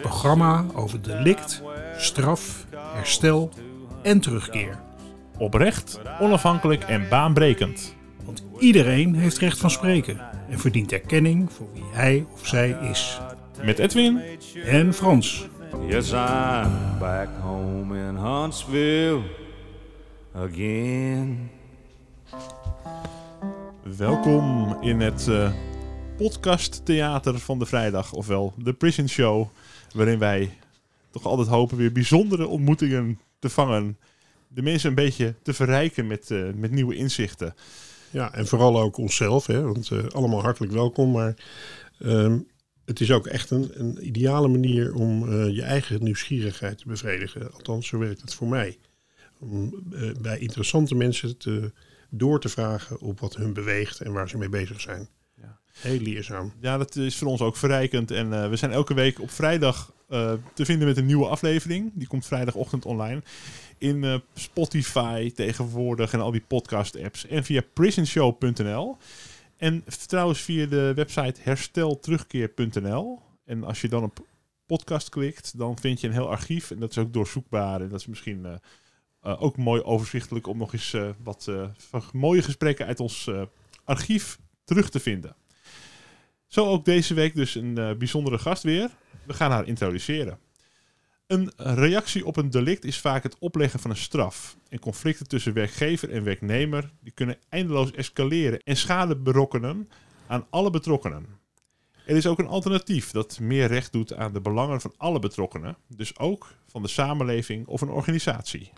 programma over delict, straf, herstel en terugkeer. Oprecht, onafhankelijk en baanbrekend. Want iedereen heeft recht van spreken en verdient erkenning voor wie hij of zij is. Met Edwin En Frans. Yes, I'm back home in Huntsville again. welkom in het eh podcasttheater van de vrijdag, ofwel de Prison Show, waarin wij toch altijd hopen weer bijzondere ontmoetingen te vangen. De mensen een beetje te verrijken met, eh, met nieuwe inzichten. Ja, en vooral ook onszelf, hè, want eh, allemaal hartelijk welkom. Maar ehm, het is ook echt een, een ideale manier om eh, je eigen nieuwsgierigheid te bevredigen. Althans, zo werkt het voor mij. Om bij interessante mensen te, door te vragen op wat hun beweegt en waar ze mee bezig zijn. Heel leerzaam. Ja, dat is voor ons ook verrijkend. En eh, we zijn elke week op vrijdag eh, te vinden met een nieuwe aflevering. Die komt vrijdagochtend online. In eh, Spotify tegenwoordig en al die podcast-apps. En via prisonshow.nl. En trouwens via de website herstelterugkeer.nl. En als je dan op podcast klikt, dan vind je een heel archief. En dat is ook doorzoekbaar. En dat is misschien ook mooi overzichtelijk om nog eens wat mooie gesprekken uit ons archief terug te vinden. Zo ook deze week dus een eh, bijzondere gast weer. We gaan haar introduceren. Een reactie op een delict is vaak het opleggen van een straf. En conflicten tussen werkgever en werknemer die kunnen eindeloos escaleren en schade berokkenen aan alle betrokkenen. Er is ook een alternatief dat meer recht doet aan de belangen van alle betrokkenen, dus ook van de samenleving of een organisatie.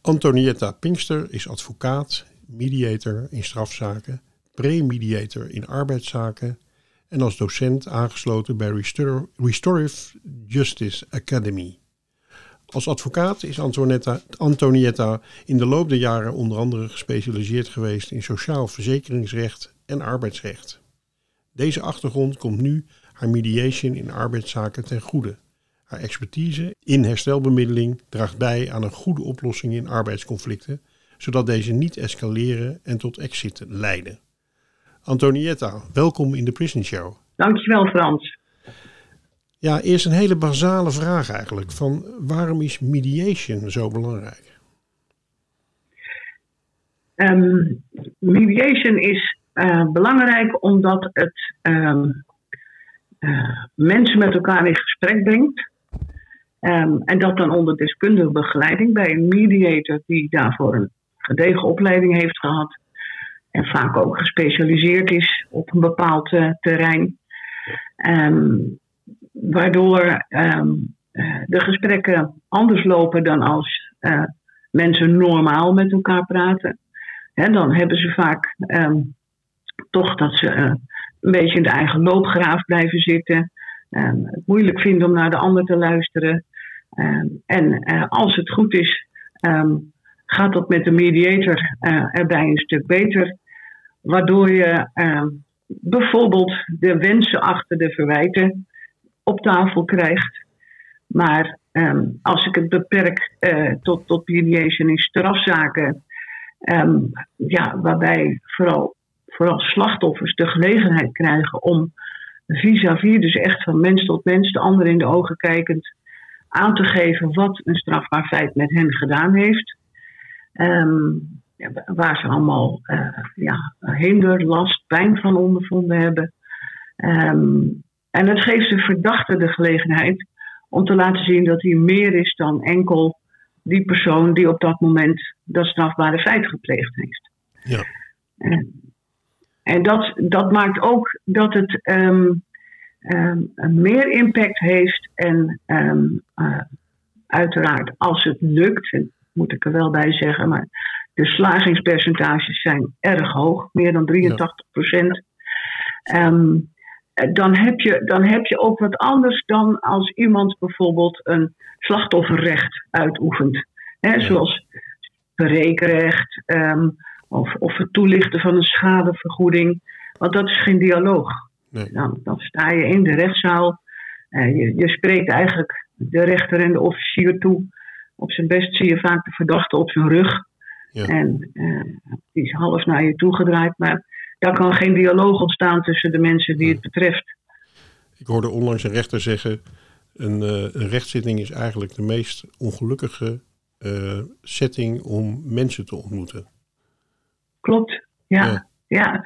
Antonietta Pinkster is advocaat, mediator in strafzaken, pre-mediator in arbeidszaken en als docent aangesloten bij Restor- Restorative Justice Academy. Als advocaat is Antonietta in de loop der jaren onder andere gespecialiseerd geweest in sociaal verzekeringsrecht en arbeidsrecht. Deze achtergrond komt nu haar mediation in arbeidszaken ten goede. Haar expertise in herstelbemiddeling draagt bij aan een goede oplossing in arbeidsconflicten, zodat deze niet escaleren en tot exit leiden. Antonietta, welkom in de Prison Show. Dankjewel Frans. Ja, eerst een hele basale vraag eigenlijk. Van waarom is mediation zo belangrijk? Ehm, mediation is eh, belangrijk omdat het ehm, eh, mensen met elkaar in gesprek brengt. Ehm, en dat dan onder deskundige begeleiding bij een mediator die daarvoor een gedegen opleiding heeft gehad. En vaak ook gespecialiseerd is op een bepaald eh, terrein. Ehm, waardoor ehm, eh, de gesprekken anders lopen dan als eh, mensen normaal met elkaar praten. Hè, dan hebben ze vaak ehm, toch dat ze een beetje in de eigen loopgraaf blijven zitten. Het moeilijk vinden om naar de ander te luisteren. En als het goed is, gaat dat met de mediator erbij een stuk beter. Waardoor je ehm, bijvoorbeeld de wensen achter de verwijten op tafel krijgt. Maar ehm, als ik het beperk eh, tot, tot mediation strafzaken, ehm, ja, waarbij vooral, vooral slachtoffers de gelegenheid krijgen om vis-à-vis, dus echt van mens tot mens, de ander in de ogen kijkend, aan te geven wat een strafbaar feit met hen gedaan heeft. Ja, waar ze allemaal eh, ja, hinder, last, pijn van ondervonden hebben. Ehm, en het geeft de verdachte de gelegenheid om te laten zien dat hij meer is dan enkel die persoon die op dat moment dat strafbare feit gepleegd heeft. Ja. En, en dat, dat maakt ook dat het ehm, ehm, meer impact heeft en eh, uiteraard als het lukt, moet ik er wel bij zeggen, maar de slagingspercentages zijn erg hoog, meer dan 83 procent. Ehm, eh, dan, heb je, dan heb je ook wat anders dan als iemand bijvoorbeeld een slachtofferrecht uitoefent. Hè, Zoals berekenrecht ehm, of, of het toelichten van een schadevergoeding. Want dat is geen dialoog. Nee. Dan, dan sta je in de rechtszaal. eh, je, je spreekt eigenlijk de rechter en de officier toe. Op zijn best zie je vaak de verdachte op zijn rug. Ja. En eh, die is half naar je toe gedraaid. Maar daar kan geen dialoog ontstaan tussen de mensen die het betreft. Ik hoorde onlangs een rechter zeggen: een, eh, een rechtszitting is eigenlijk de meest ongelukkige eh, setting om mensen te ontmoeten. Klopt, ja. Ja. ja.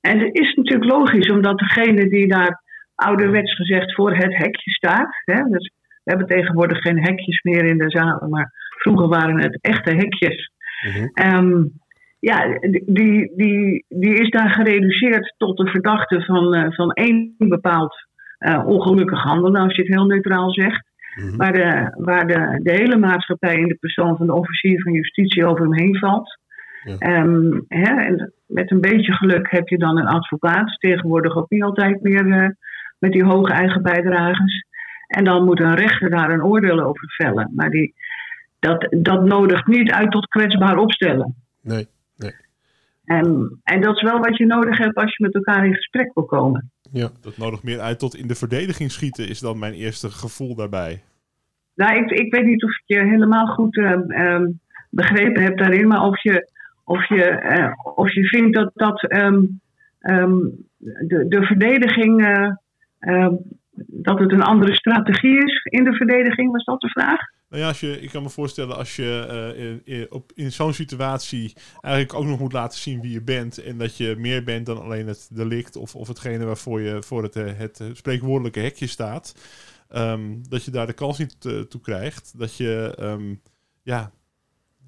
En het is natuurlijk logisch, omdat degene die daar ouderwets gezegd voor het hekje staat. Hè, dus we hebben tegenwoordig geen hekjes meer in de zaal, maar vroeger waren het echte hekjes. Mhm. Ehm, ja, die, die, die is daar gereduceerd tot de verdachte van, eh, van één bepaald eh, ongelukkig handelen, als je het heel neutraal zegt. Mhm. Waar, de, waar de, de hele maatschappij in de persoon van de officier van justitie over hem heen valt. Ja. Ehm, hè, en met een beetje geluk heb je dan een advocaat. Tegenwoordig ook niet altijd meer eh, met die hoge eigen bijdragers. En dan moet een rechter daar een oordeel over vellen. Maar die, dat, dat nodigt niet uit tot kwetsbaar opstellen. Nee, En, en dat is wel wat je nodig hebt als je met elkaar in gesprek wil komen. ja. Dat nodigt meer uit tot in de verdediging schieten, is dan mijn eerste gevoel daarbij. Nou, ik, ik weet niet of ik je helemaal goed ehm, ehm, begrepen heb daarin, maar of je, of je, eh, of je vindt dat, dat ehm, ehm, de, de verdediging, eh, ehm, dat het een andere strategie is in de verdediging, was dat de vraag? Nou ja, als je, ik kan me voorstellen als je eh, in, in- op, in zo'n situatie eigenlijk ook nog moet laten zien wie je bent. En dat je meer bent dan alleen het delict of, of hetgene waarvoor je voor het, eh, het spreekwoordelijke hekje staat. ehm, dat je daar de kans niet eh, toe krijgt. Dat je, ehm, ja,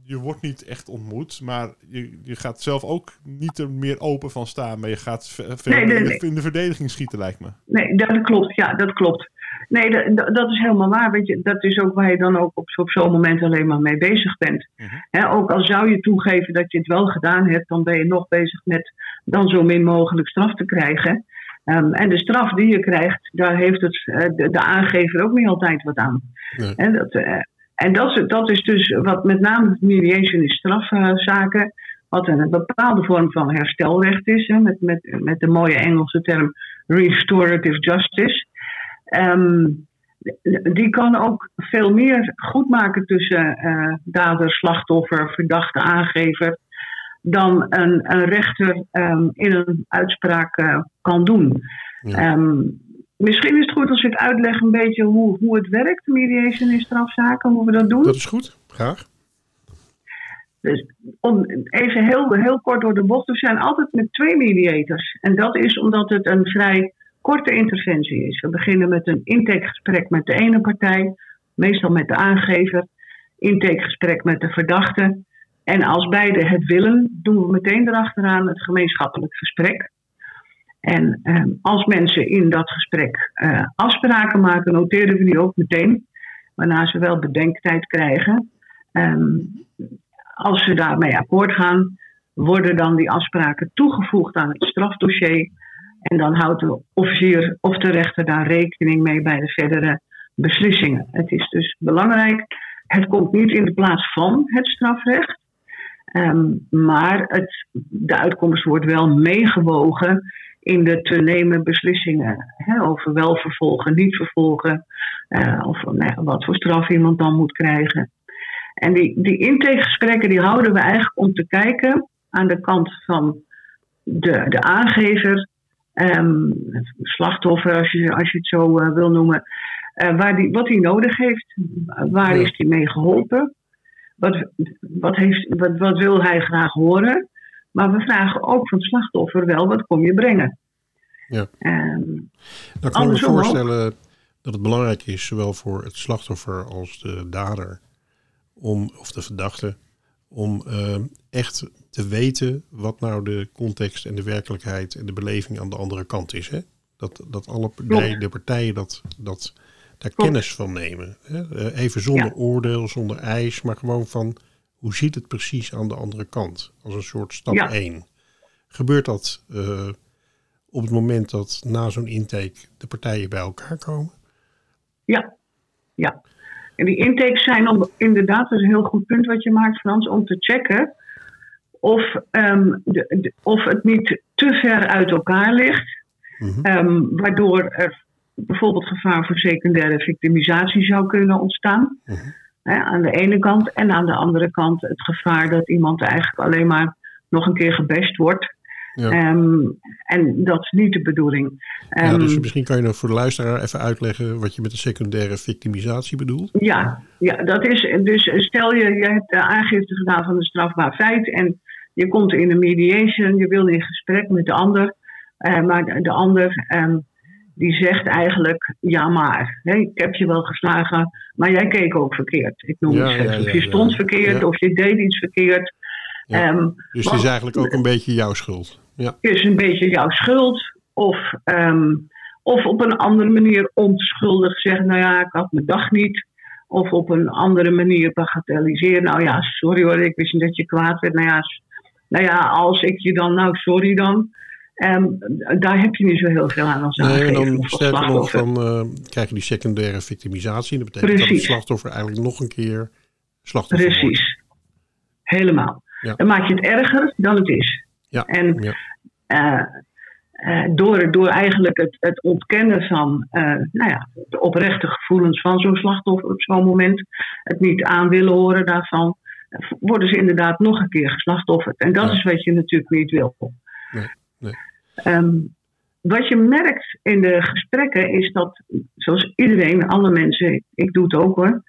je wordt niet echt ontmoet. Maar je, je gaat zelf ook niet er meer open van staan. Maar je gaat ve- veel Nee, nee, in, nee. de, in de verdediging schieten, lijkt me. Nee, dat klopt. Ja, dat klopt. Nee, dat, dat- is helemaal waar. Weet je, dat is ook waar je dan ook op, op zo'n moment alleen maar mee bezig bent. Mhm. Ook al zou je toegeven dat je het wel gedaan hebt, dan ben je nog bezig met dan zo min mogelijk straf te krijgen. Ehm, en de straf die je krijgt, daar heeft het, eh, de, de aangever ook niet altijd wat aan. Nee. Hè, dat, eh, en dat, is- dat is dus wat met name mediation in strafzaken, wat een bepaalde vorm van herstelrecht is, hè, met, met, met de mooie Engelse term restorative justice. Ehm, die kan ook veel meer goedmaken tussen eh, dader, slachtoffer, verdachte, aangever. dan een, een rechter ehm, in een uitspraak eh, kan doen. Ja. Ehm, misschien is het goed als ik uitleg een beetje hoe, hoe het werkt, mediation in strafzaken, hoe we dat doen. Dat is goed, graag. Dus om even heel, heel kort door de bocht, we zijn altijd met twee mediators. En dat is omdat het een vrij korte interventie is. We beginnen met een intakegesprek met de ene partij, meestal met de aangever, intakegesprek met de verdachte. En als beide het willen, doen we meteen erachteraan het gemeenschappelijk gesprek. En ehm, als mensen in dat gesprek eh, afspraken maken, noteren we die ook meteen. Waarna ze wel bedenktijd krijgen. Ehm, als ze daarmee akkoord gaan, worden dan die afspraken toegevoegd aan het strafdossier. En dan houdt de officier of de rechter daar rekening mee bij de verdere beslissingen. Het is dus belangrijk, het komt niet in de plaats van het strafrecht. Ehm, maar het, de uitkomst wordt wel meegewogen in de te nemen beslissingen. Hè, over wel vervolgen, niet vervolgen. eh, of nou wat voor straf iemand dan moet krijgen. En die, die intakegesprekken die houden we eigenlijk om te kijken aan de kant van de, de aangever, ehm, slachtoffer als je, als je het zo eh, wil noemen, eh, waar die, wat hij nodig heeft, waar Ja. is hij mee geholpen, wat, wat, heeft, wat, wat wil hij graag horen. Maar we vragen ook van het slachtoffer wel, wat kom je brengen? Ja. Nou kan ik me ook. voorstellen dat het belangrijk is, zowel voor het slachtoffer als de dader, om, of de verdachte, om eh, echt te weten wat nou de context en de werkelijkheid en de beleving aan de andere kant is. Hè? Dat, dat alle partijen, de partijen dat, dat daar Klopt. kennis van nemen. Hè? Eh, even zonder Ja. oordeel, zonder eis, maar gewoon van hoe ziet het precies aan de andere kant? Als een soort stap Ja. 1. Gebeurt dat eh, op het moment dat na zo'n intake de partijen bij elkaar komen? Ja, ja. En die intakes zijn om, inderdaad, dat is een heel goed punt wat je maakt, Frans, om te checken of, ehm, de, de- of het niet te ver uit elkaar ligt, Mhm. ehm, waardoor er bijvoorbeeld gevaar voor secundaire victimisatie zou kunnen ontstaan. Mhm. Aan de ene kant. En aan de andere kant het gevaar dat iemand eigenlijk alleen maar nog een keer gebest wordt. Ja. Ehm, en dat is niet de bedoeling. ja, Ehm, dus misschien kan je nog voor de luisteraar even uitleggen wat je met de secundaire victimisatie bedoelt. Ja, ja, dat is. Dus stel je, je hebt de aangifte gedaan van een strafbaar feit en je komt in een mediation, je wil in gesprek met de ander, eh, maar de, de ander ehm, die zegt eigenlijk: ja, maar hè, ik heb je wel geslagen, maar jij keek ook verkeerd. Ik noem Ja, het ja, of ja, je stond verkeerd of je deed iets verkeerd. Ja. Ehm, Dus het is eigenlijk ook een beetje jouw schuld. Ja, is een beetje jouw schuld. Of, ehm, of op een andere manier onschuldig zeggen, nou ja, ik had mijn dag niet. Of op een andere manier bagatelliseren. Nou ja, sorry hoor, ik wist niet dat je kwaad werd. Nou ja, nou ja als ik je dan, nou sorry dan. Ehm, daar heb je niet zo heel veel aan als nee, en dan sterker nog, eh, krijg je die secundaire victimisatie. Dat betekent dat het slachtoffer eigenlijk nog een keer slachtoffer wordt. Precies. Helemaal. Ja. Dan maak je het erger dan het is. Ja, En eh, eh, door, door eigenlijk het, het ontkennen van eh, nou ja, de oprechte gevoelens van zo'n slachtoffer op zo'n moment, het niet aan willen horen daarvan, worden ze inderdaad nog een keer geslachtofferd. En dat Ja. is wat je natuurlijk niet wil. Nee, nee. Ehm, wat je merkt in de gesprekken is dat, zoals iedereen, alle mensen, ik doe het ook hoor,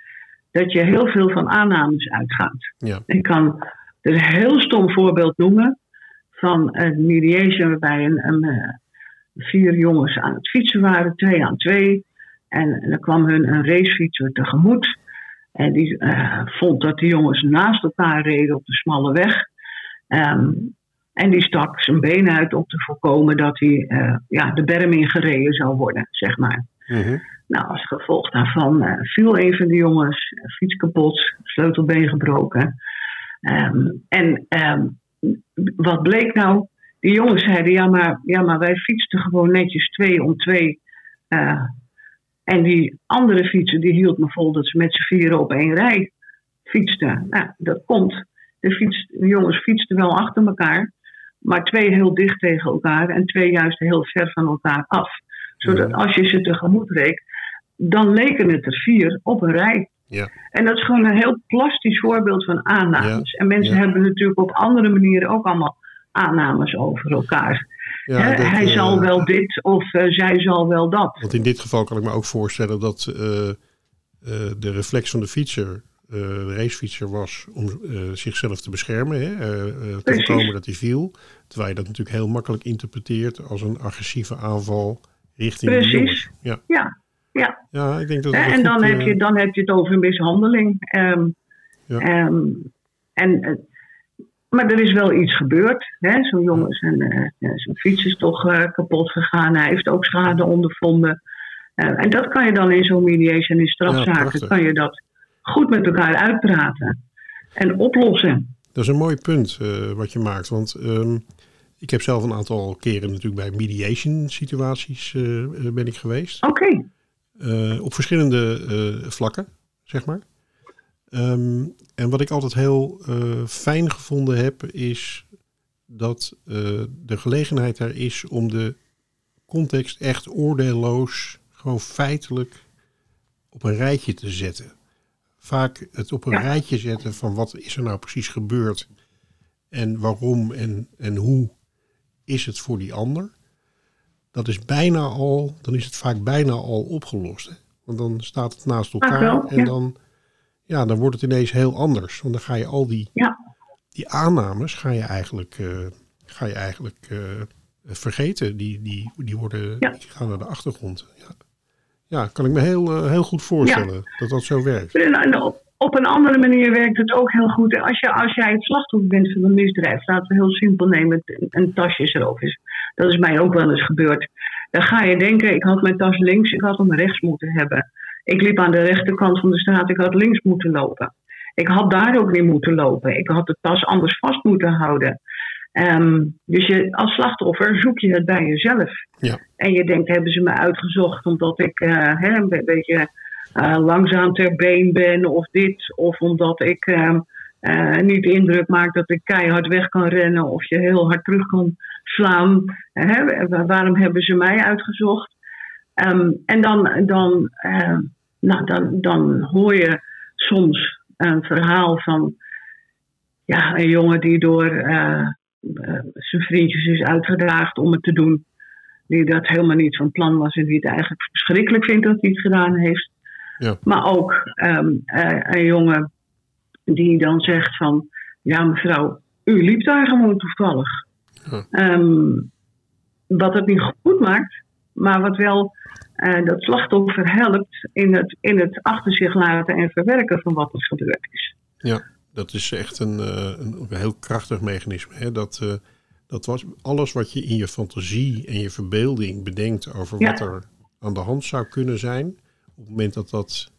dat je heel veel van aannames uitgaat. Ja. Ik kan er een heel stom voorbeeld noemen van een mediation waarbij een, een, eh, vier jongens aan het fietsen waren, twee aan twee. En, en dan kwam hun een racefietser tegemoet. En die eh, vond dat de jongens naast elkaar reden op de smalle weg. Ehm, en die stak zijn been uit om te voorkomen dat hij eh, ja, de berm ingereden zou worden, zeg maar. Mhm. Nou, als gevolg daarvan viel een van de jongens, fiets kapot, sleutelbeen gebroken. Ehm, en ehm, wat bleek nou? Die jongens zeiden, ja maar, ja, maar wij fietsten gewoon netjes twee om twee. Eh, en die andere fietser, die hield me vol dat ze met z'n vieren op één rij fietsten. Nou, dat komt. De, fiets, de jongens fietsten wel achter elkaar, maar twee heel dicht tegen elkaar en twee juist heel ver van elkaar af. Zodat als je ze tegemoet reed, dan leken het er vier op een rij. Ja. En dat is gewoon een heel plastisch voorbeeld van aannames. Ja, En mensen ja. hebben natuurlijk op andere manieren ook allemaal aannames over elkaar. Ja, Hè, dat, hij eh, zal wel dit of eh, zij zal wel dat. Want in dit geval kan ik me ook voorstellen dat eh, eh, de reflex van de fietser, eh, de racefietser, was om eh, zichzelf te beschermen. Hè? eh, eh, te Precies. voorkomen dat hij viel. Terwijl je dat natuurlijk heel makkelijk interpreteert als een agressieve aanval richting de Precies. jongens. Ja. Ja, ja. ja, ik denk dat en dan, heb eh, je, dan heb je het over mishandeling. Ehm, Ja. ehm, en, eh, maar er is wel iets gebeurd. Zo'n jongen, zijn, eh, ja, zijn fiets is toch eh, kapot gegaan. Hij heeft ook schade ondervonden. Eh, en dat kan je dan in zo'n mediation, in strafzaken, kan je dat goed met elkaar uitpraten. En oplossen. Dat is een mooi punt eh, wat je maakt. Want ehm, ik heb zelf een aantal keren natuurlijk bij mediation situaties eh, eh, ben ik geweest. Oké, Eh, op verschillende eh, vlakken, zeg maar. Ehm, en wat ik altijd heel eh, fijn gevonden heb, is dat de gelegenheid er is om de context echt oordeelloos, gewoon feitelijk op een rijtje te zetten. Vaak het op een Ja. rijtje zetten van wat is er nou precies gebeurd en waarom en, en hoe is het voor die ander dat is bijna al, dan is het vaak bijna al opgelost. Hè? Want dan staat het naast elkaar wel, en ja. dan, ja, dan wordt het ineens heel anders. Want dan ga je al die, ja. die aannames ga je eigenlijk, eh, ga je eigenlijk eh, vergeten. Die, die, die, worden, Ja. die gaan naar de achtergrond. Ja, ja kan ik me heel, eh, heel goed voorstellen dat dat zo werkt. Op, een andere manier werkt het ook heel goed. Als, je, als jij het slachtoffer bent van een misdrijf, laten we heel simpel nemen, een, tasje is. Dat is mij ook wel eens gebeurd. Dan ga je denken, ik had mijn tas links, ik had hem rechts moeten hebben. Ik liep aan de rechterkant van de straat, ik had links moeten lopen. Ik had daar ook niet moeten lopen. Ik had de tas anders vast moeten houden. Ehm, dus je, als slachtoffer zoek je het bij jezelf. Ja. En je denkt, hebben ze me uitgezocht omdat ik eh, hè, een be- beetje eh, langzaam ter been ben of dit. Of omdat ik ehm, eh, niet de indruk maak dat ik keihard weg kan rennen of je heel hard terug kan slaan. Hè, wa- waarom hebben ze mij uitgezocht? Ehm, en dan, dan, eh, nou, dan, dan hoor je soms een verhaal van ja, een jongen die door eh, eh, zijn vriendjes is uitgedaagd om het te doen. Die dat helemaal niet van plan was en die het eigenlijk verschrikkelijk vindt dat hij het gedaan heeft. Ja. Maar ook ehm, eh, een jongen die dan zegt van... Ja mevrouw, u liep daar gewoon toevallig. Ehm, wat het niet goed maakt, maar wat wel eh, dat slachtoffer helpt in het, in het achter zich laten en verwerken van wat er gebeurd is. Ja, dat is echt een, eh, een heel krachtig mechanisme. Hè? Dat, eh, dat was alles wat je in je fantasie en je verbeelding bedenkt over Ja. wat er aan de hand zou kunnen zijn. Op het moment dat dat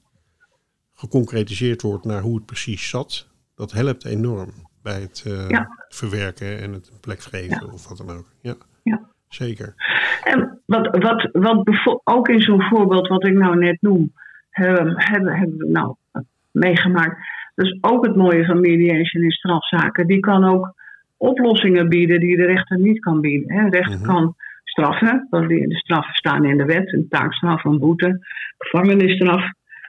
geconcretiseerd wordt naar hoe het precies zat, dat helpt enorm bij het eh, Ja. verwerken en het een plek geven of wat dan ook. Ja, Ja. zeker. En wat, wat, wat ook in zo'n voorbeeld wat ik nou net noem, hebben, hebben, hebben we nou meegemaakt. Dat is ook het mooie van mediation in strafzaken. Die kan ook oplossingen bieden die de rechter niet kan bieden. hè. De rechter Mhm. kan straffen, want de straffen staan in de wet. Een taakstraf, een boete, gevangenisstraf.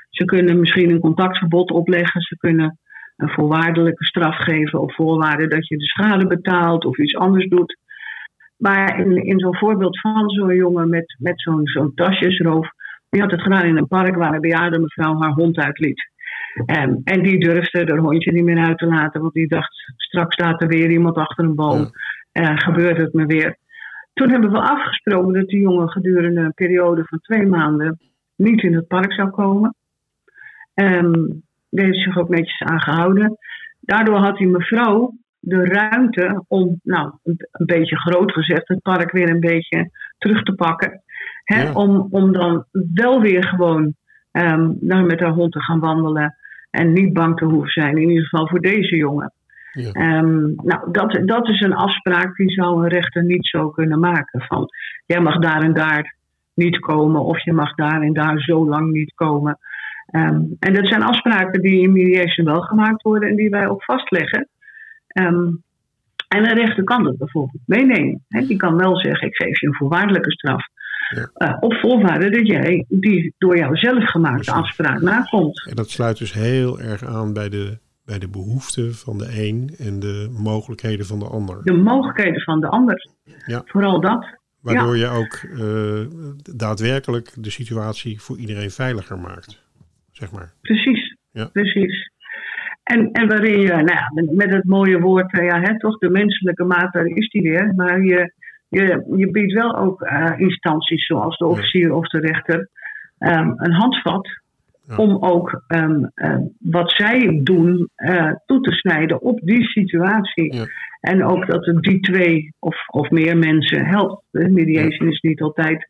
Ze kunnen misschien een contactverbod opleggen. Ze kunnen een voorwaardelijke straf geven op voorwaarde dat je de schade betaalt of iets anders doet. Maar in, in zo'n voorbeeld van zo'n jongen met, met zo'n zo'n tasjesroof. Die had het gedaan in een park waar een bejaarde mevrouw haar hond uitliet. Ehm, en die durfde haar hondje niet meer uit te laten. Want die dacht, straks staat er weer iemand achter een boom. Eh, gebeurt het me weer. Toen hebben we afgesproken dat die jongen gedurende een periode van twee maanden niet in het park zou komen. Ehm heeft zich ook netjes aangehouden. Daardoor had die mevrouw de ruimte om, nou, een, beetje groot gezegd, het park weer een beetje terug te pakken. Hè, Ja. om, om dan wel weer gewoon nou, met haar hond te gaan wandelen. En niet bang te hoeven zijn, in ieder geval voor deze jongen. Ja. Ehm, nou, dat, dat is een afspraak die zou een rechter niet zo kunnen maken. Van, jij mag daar en daar niet komen, of je mag daar en daar zo lang niet komen. Ehm, en dat zijn afspraken die in mediation wel gemaakt worden en die wij ook vastleggen. Ehm, en een rechter kan dat bijvoorbeeld meenemen. Hè, die kan wel zeggen, ik geef je een voorwaardelijke straf. Ja. Eh, op voorwaarde dat jij die door jou zelf gemaakte Precies. afspraak nakomt. En dat sluit dus heel erg aan bij de, bij de behoeften van de een en de mogelijkheden van de ander. De mogelijkheden van de ander. Ja. Vooral dat. Waardoor je ook eh, daadwerkelijk de situatie voor iedereen veiliger maakt. Zeg maar. Precies, Ja. precies. En, en waarin je, nou ja, met, met het mooie woord, eh, ja, hè, toch de menselijke maat, daar is die weer. Maar je, je, je biedt wel ook eh, instanties zoals de officier of de rechter ehm, een handvat. Ja. Om ook ehm, eh, wat zij doen toe te snijden op die situatie. Ja. En ook dat het die twee of, of meer mensen helpt. De mediation is niet altijd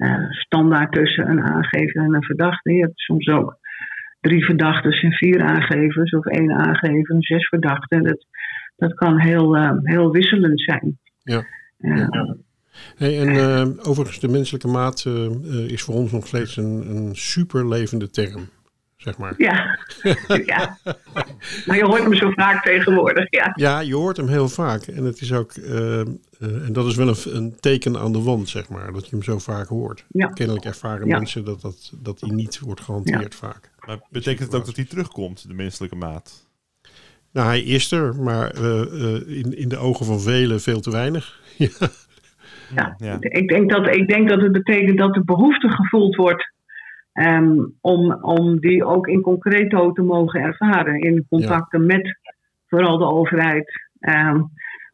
eh, standaard tussen een aangever en een verdachte. Je hebt soms ook drie verdachten en vier aangevers, of één aangever en zes verdachten. Dat, dat kan heel, eh, heel wisselend zijn. Ja. Eh, Hey, en eh, overigens, de menselijke maat is voor ons nog steeds een, een super levende term. Zeg maar. ja. ja. Maar je hoort hem zo vaak tegenwoordig. Ja, Ja, je hoort hem heel vaak. En het is ook, en dat is wel een, een teken aan de wand, zeg maar, dat je hem zo vaak hoort. Ja. Kennelijk ervaren mensen dat, dat, dat die niet wordt gehanteerd vaak. Maar betekent het ook dat hij terugkomt, de menselijke maat? Nou, hij is er, maar eh, eh, in, in de ogen van velen veel te weinig. ja. ja. Ja. Ik, denk dat, ik denk dat het betekent dat de behoefte gevoeld wordt. ehm, om, om die ook in concreto te mogen ervaren. In contacten met vooral de overheid. ehm,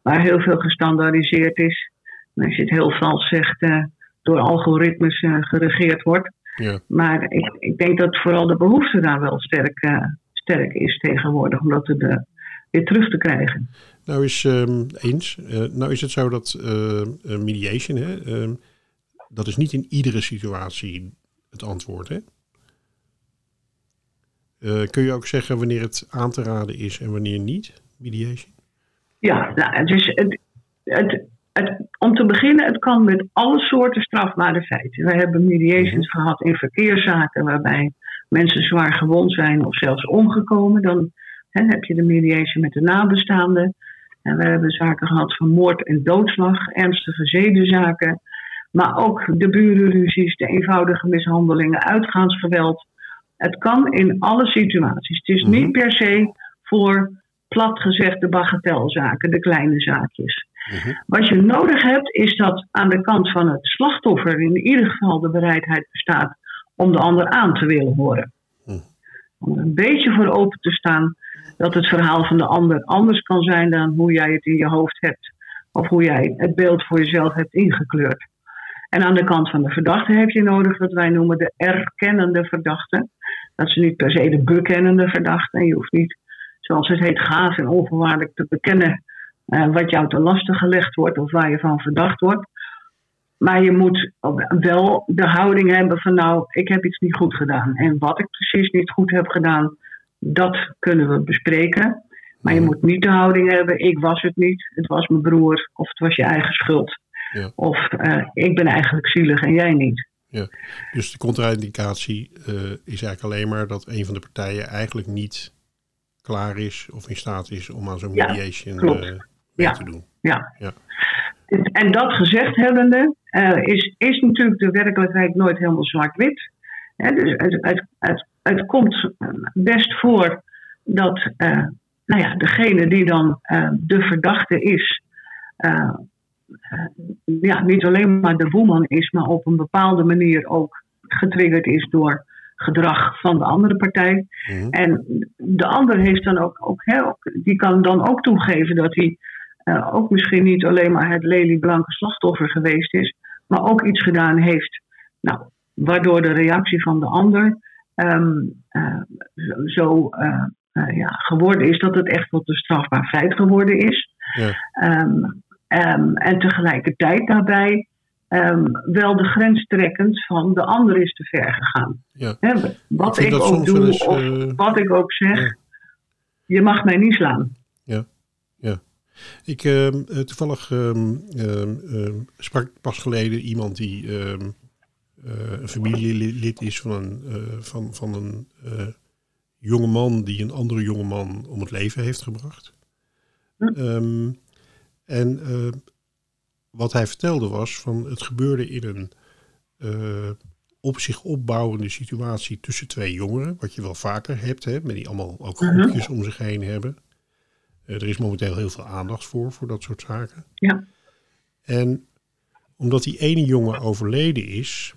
waar heel veel gestandaardiseerd is. En als je het heel vals zegt, eh, door algoritmes geregeerd wordt. Ja. Maar ik, ik denk dat vooral de behoefte daar wel sterk, eh, sterk is tegenwoordig. Om dat er, weer terug te krijgen. Nou is ehm, eens. eh, nou is het zo dat eh, mediation, hè, ehm, dat is niet in iedere situatie het antwoord. Hè? Kun je ook zeggen wanneer het aan te raden is en wanneer niet? Mediation? Ja, nou, het is, het, het, het, om te beginnen, het kan met alle soorten strafbare feiten. Wij hebben mediations gehad in verkeerszaken waarbij mensen zwaar gewond zijn of zelfs omgekomen. Dan hè, heb je de mediation met de nabestaanden. En we hebben zaken gehad van moord en doodslag, ernstige zedenzaken. Maar ook de burenruzies, de eenvoudige mishandelingen, uitgaansgeweld. Het kan in alle situaties. Het is Mhm. niet per se voor plat gezegd de bagatelzaken, de kleine zaakjes. Mhm. Wat je nodig hebt, is dat aan de kant van het slachtoffer in ieder geval de bereidheid bestaat om de ander aan te willen horen. Mhm. Om er een beetje voor open te staan dat het verhaal van de ander anders kan zijn dan hoe jij het in je hoofd hebt. Of hoe jij het beeld voor jezelf hebt ingekleurd. En aan de kant van de verdachte heb je nodig wat wij noemen de erkennende verdachte. Dat is niet per se de bekennende verdachte. Je hoeft niet, zoals het heet, gaaf en onvoorwaardelijk te bekennen eh, wat jou te lastig gelegd wordt of waar je van verdacht wordt. Maar je moet wel de houding hebben van nou, ik heb iets niet goed gedaan. En wat ik precies niet goed heb gedaan, dat kunnen we bespreken. Maar je moet niet de houding hebben, ik was het niet, het was mijn broer of het was je eigen schuld. Ja. Of eh, ik ben eigenlijk zielig en jij niet. Dus de contra-indicatie eh, is eigenlijk alleen maar dat een van de partijen eigenlijk niet klaar is of in staat is om aan zo'n Ja, mediation mee Ja. te doen. Ja. Ja. En dat gezegd hebbende, eh, is, is natuurlijk de werkelijkheid nooit helemaal zwart-wit. Dus het, het, het, het komt best voor dat eh, nou ja, degene die dan eh, de verdachte is, eh, eh, ja, niet alleen maar de boeman is, maar op een bepaalde manier ook getriggerd is door gedrag van de andere partij. Mhm. En de ander heeft dan ook, ook, ook- die kan dan ook toegeven dat hij eh, ook misschien niet alleen maar het lelieblanke slachtoffer geweest is, maar ook iets gedaan heeft. Nou, waardoor de reactie van de ander ehm, eh, zo- eh, eh, ja, geworden is dat het echt tot een strafbaar feit geworden is. Ja. Ehm, ehm, en tegelijkertijd daarbij wel de grens trekkend van de ander is te ver gegaan. Ja. Wat ik, ook doe, eens, of wat ik ook zeg, ja. je mag mij niet slaan. Ik ehm, eh, toevallig ehm, ehm, sprak pas geleden iemand die eh, een familielid is van een, eh, van, van een eh, jonge man die een andere jonge man om het leven heeft gebracht. Hm. En wat hij vertelde was van het gebeurde in een op zich opbouwende situatie tussen twee jongeren, wat je wel vaker hebt, hè, met die allemaal ook Mhm. groepjes om zich heen hebben. Eh, er is momenteel heel veel aandacht voor, voor dat soort zaken. Ja. En omdat die ene jongen overleden is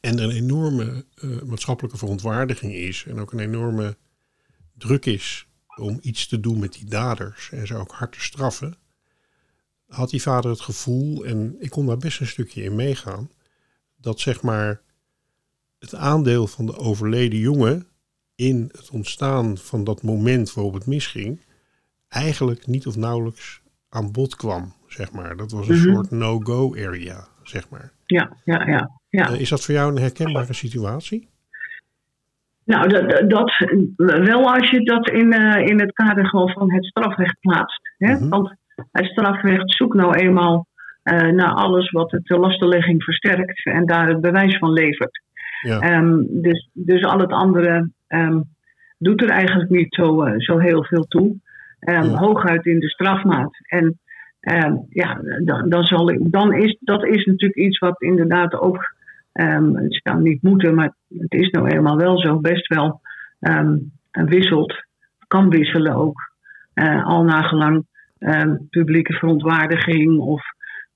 en er een enorme eh, maatschappelijke verontwaardiging is en ook een enorme druk is om iets te doen met die daders en ze ook hard te straffen, had die vader het gevoel, en ik kon daar best een stukje in meegaan, dat zeg maar het aandeel van de overleden jongen in het ontstaan van dat moment waarop het misging, eigenlijk niet of nauwelijks aan bod kwam, zeg maar. Dat was een Mhm. soort no-go area, zeg maar. Ja, ja, ja. ja. Eh, is dat voor jou een herkenbare situatie? Nou, dat, dat- wel als je dat in, eh, in het kader gewoon van het strafrecht plaatst. Hè? Mhm. Want het strafrecht zoekt nou eenmaal eh, naar alles wat het de lastenlegging versterkt en daar het bewijs van levert. Ja. Ehm, dus, dus al het andere ehm, doet er eigenlijk niet zo, zo heel veel toe. Ehm, Ja. Hooguit in de strafmaat. En ehm, ja, dan, dan, zal ik, dan is dat is natuurlijk iets wat inderdaad ook, ehm, het zou niet moeten, maar het is nou eenmaal wel zo, best wel wisselt, kan wisselen ook. Eh, al nagelang publieke verontwaardiging of,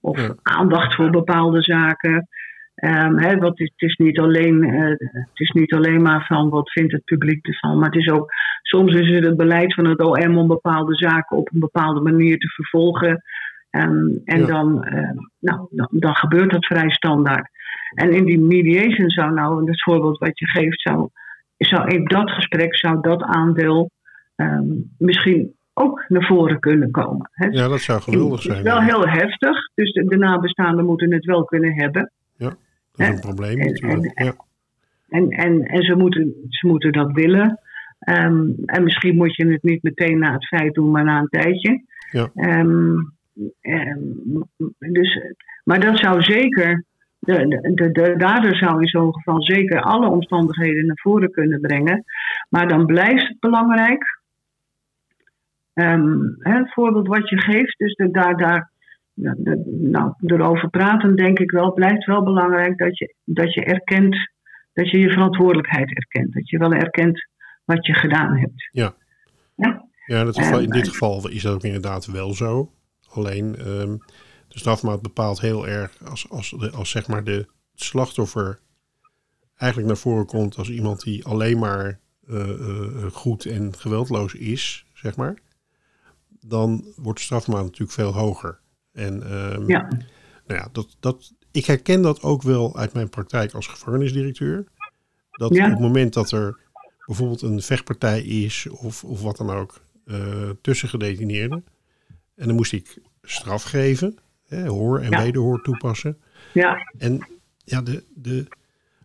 of Ja. aandacht voor bepaalde zaken. Ehm, hè, want het, het is niet alleen, eh, het is niet alleen maar van wat vindt het publiek ervan, maar het is ook, soms is het het beleid van het OM om bepaalde zaken op een bepaalde manier te vervolgen. Ehm, en Ja. dan, eh, nou, dan, dan gebeurt dat vrij standaard. En in die mediation zou nou, in het voorbeeld wat je geeft, zou, zou in dat gesprek zou dat aandeel ehm, misschien ook naar voren kunnen komen. Ja, dat zou geweldig Het is zijn. wel heel heftig, dus de, de nabestaanden moeten het wel kunnen hebben. Dat is een probleem en-. Ja. En, en, en ze, moeten, ze moeten dat willen. Ehm, en misschien moet je het niet meteen na het feit doen, maar na een tijdje. Ja. Ehm, ehm, dus, maar dat zou zeker, de, de, de dader zou in zo'n geval zeker alle omstandigheden naar voren kunnen brengen. Maar dan blijft het belangrijk, hè, het voorbeeld wat je geeft, dus de, daar, daar nou, erover praten denk ik wel, blijft wel belangrijk dat je, dat je erkent, dat je je verantwoordelijkheid erkent. Dat je wel erkent wat je gedaan hebt. Ja. Ja? Ja, dat geval, in dit geval is dat ook inderdaad wel zo. Alleen ehm, de strafmaat bepaalt heel erg als, als, de, als zeg maar de slachtoffer eigenlijk naar voren komt als iemand die alleen maar uh, uh, goed en geweldloos is, zeg maar. Dan wordt de strafmaat natuurlijk veel hoger. En um, Ja. nou ja, dat, dat, ik herken dat ook wel uit mijn praktijk als gevangenisdirecteur. Dat Ja. op het moment dat er bijvoorbeeld een vechtpartij is of, of wat dan ook eh, tussen gedetineerden. En dan moest ik straf geven, hè, hoor en Ja. wederhoor toepassen. Ja, En ja, de, de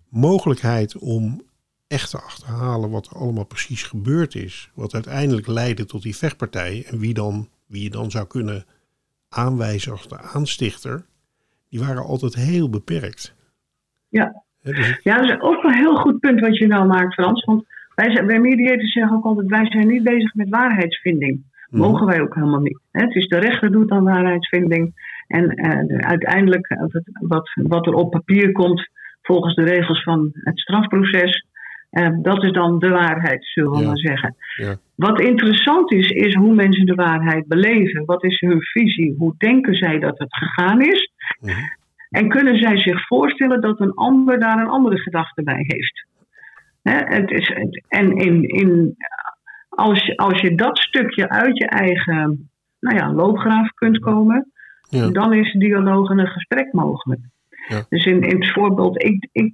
mogelijkheid om echt te achterhalen wat er allemaal precies gebeurd is. Wat uiteindelijk leidde tot die vechtpartij. En wie, dan, wie je dan zou kunnen aanwijzen als de aanstichter. Die waren altijd heel beperkt. ja. Dus Ja, dat is ook een heel goed punt wat je nou maakt, Frans. Want wij, zijn, wij mediators zeggen ook altijd, wij zijn niet bezig met waarheidsvinding. Mogen wij ook helemaal niet. Hè? Het is de rechter doet dan waarheidsvinding. En eh, de- uiteindelijk, eh, wat, wat er op papier komt, volgens de regels van het strafproces, eh, dat is dan de waarheid, zullen we Ja. maar zeggen. Ja. Wat interessant is, is hoe mensen de waarheid beleven. Wat is hun visie? Hoe denken zij dat het gegaan is? Mhm. En kunnen zij zich voorstellen dat een ander daar een andere gedachte bij heeft? Het is, en in, in, als, je, als je dat stukje uit je eigen nou ja, loopgraaf kunt komen, Ja. dan is dialoog en een gesprek mogelijk. Ja. Dus in, in het voorbeeld, ik, ik,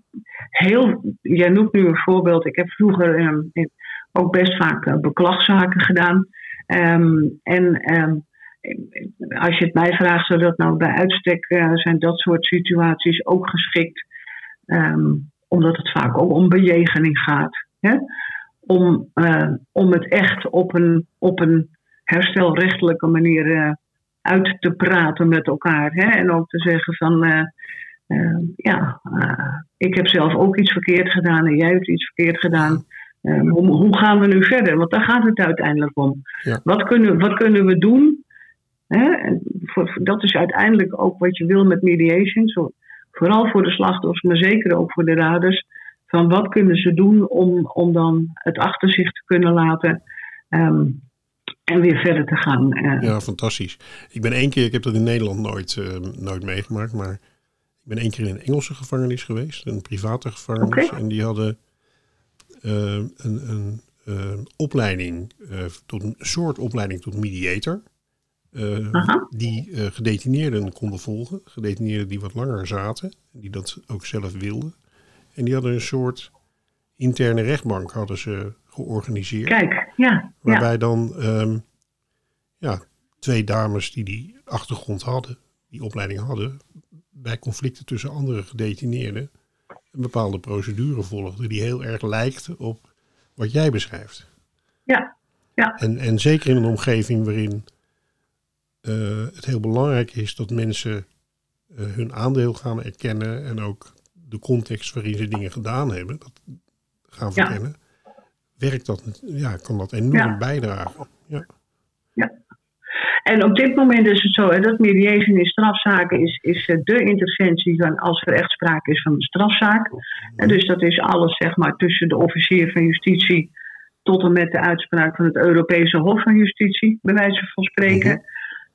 heel, jij noemt nu een voorbeeld, ik heb vroeger ehm, ook best vaak eh, beklagzaken gedaan. Ehm, en ehm, als je het mij vraagt, zou dat nou bij uitstek eh, zijn dat soort situaties ook geschikt. Omdat het vaak ook om bejegening gaat. Hè? Om, eh, om het echt op een, op een herstelrechtelijke manier uit te praten met elkaar. Hè? En ook te zeggen van, eh, ja, eh, ik heb zelf ook iets verkeerd gedaan en jij hebt iets verkeerd gedaan. Eh, hoe, hoe gaan we nu verder? Want daar gaat het uiteindelijk om. Ja. Wat, kunnen, wat kunnen we doen? Hè? En voor, voor- dat is uiteindelijk ook wat je wil met mediation. Zo, vooral voor de slachtoffers, maar zeker ook voor de daders. Van wat kunnen ze doen om, om dan het achter zich te kunnen laten ehm, en weer verder te gaan. eh. Ja, fantastisch. Ik ben één keer, ik heb dat in Nederland nooit, nooit meegemaakt, maar ik ben één keer in een Engelse gevangenis geweest, een private gevangenis. En die hadden eh, een, een eh, opleiding, eh, tot een soort opleiding tot mediator. die gedetineerden konden volgen. Gedetineerden die wat langer zaten, die dat ook zelf wilden. En die hadden een soort interne rechtbank hadden ze georganiseerd. Kijk, ja, ja, Waarbij dan ehm, ja, twee dames die die achtergrond hadden, die opleiding hadden, bij conflicten tussen andere gedetineerden, een bepaalde procedure volgden die heel erg lijkt op wat jij beschrijft. ja, ja, En, en zeker in een omgeving waarin eh, het heel belangrijk is dat mensen eh, hun aandeel gaan erkennen en ook de context waarin ze dingen gedaan hebben, dat gaan Ja. verkennen, werkt dat, ja, kan dat enorm Ja. bijdragen. Ja. En op dit moment is het zo, dat mediation in strafzaken is, is eh, de interventie van als er echt sprake is van een strafzaak. En dus dat is alles zeg maar tussen de officier van justitie tot en met de uitspraak van het Europese Hof van Justitie, bij wijze van spreken.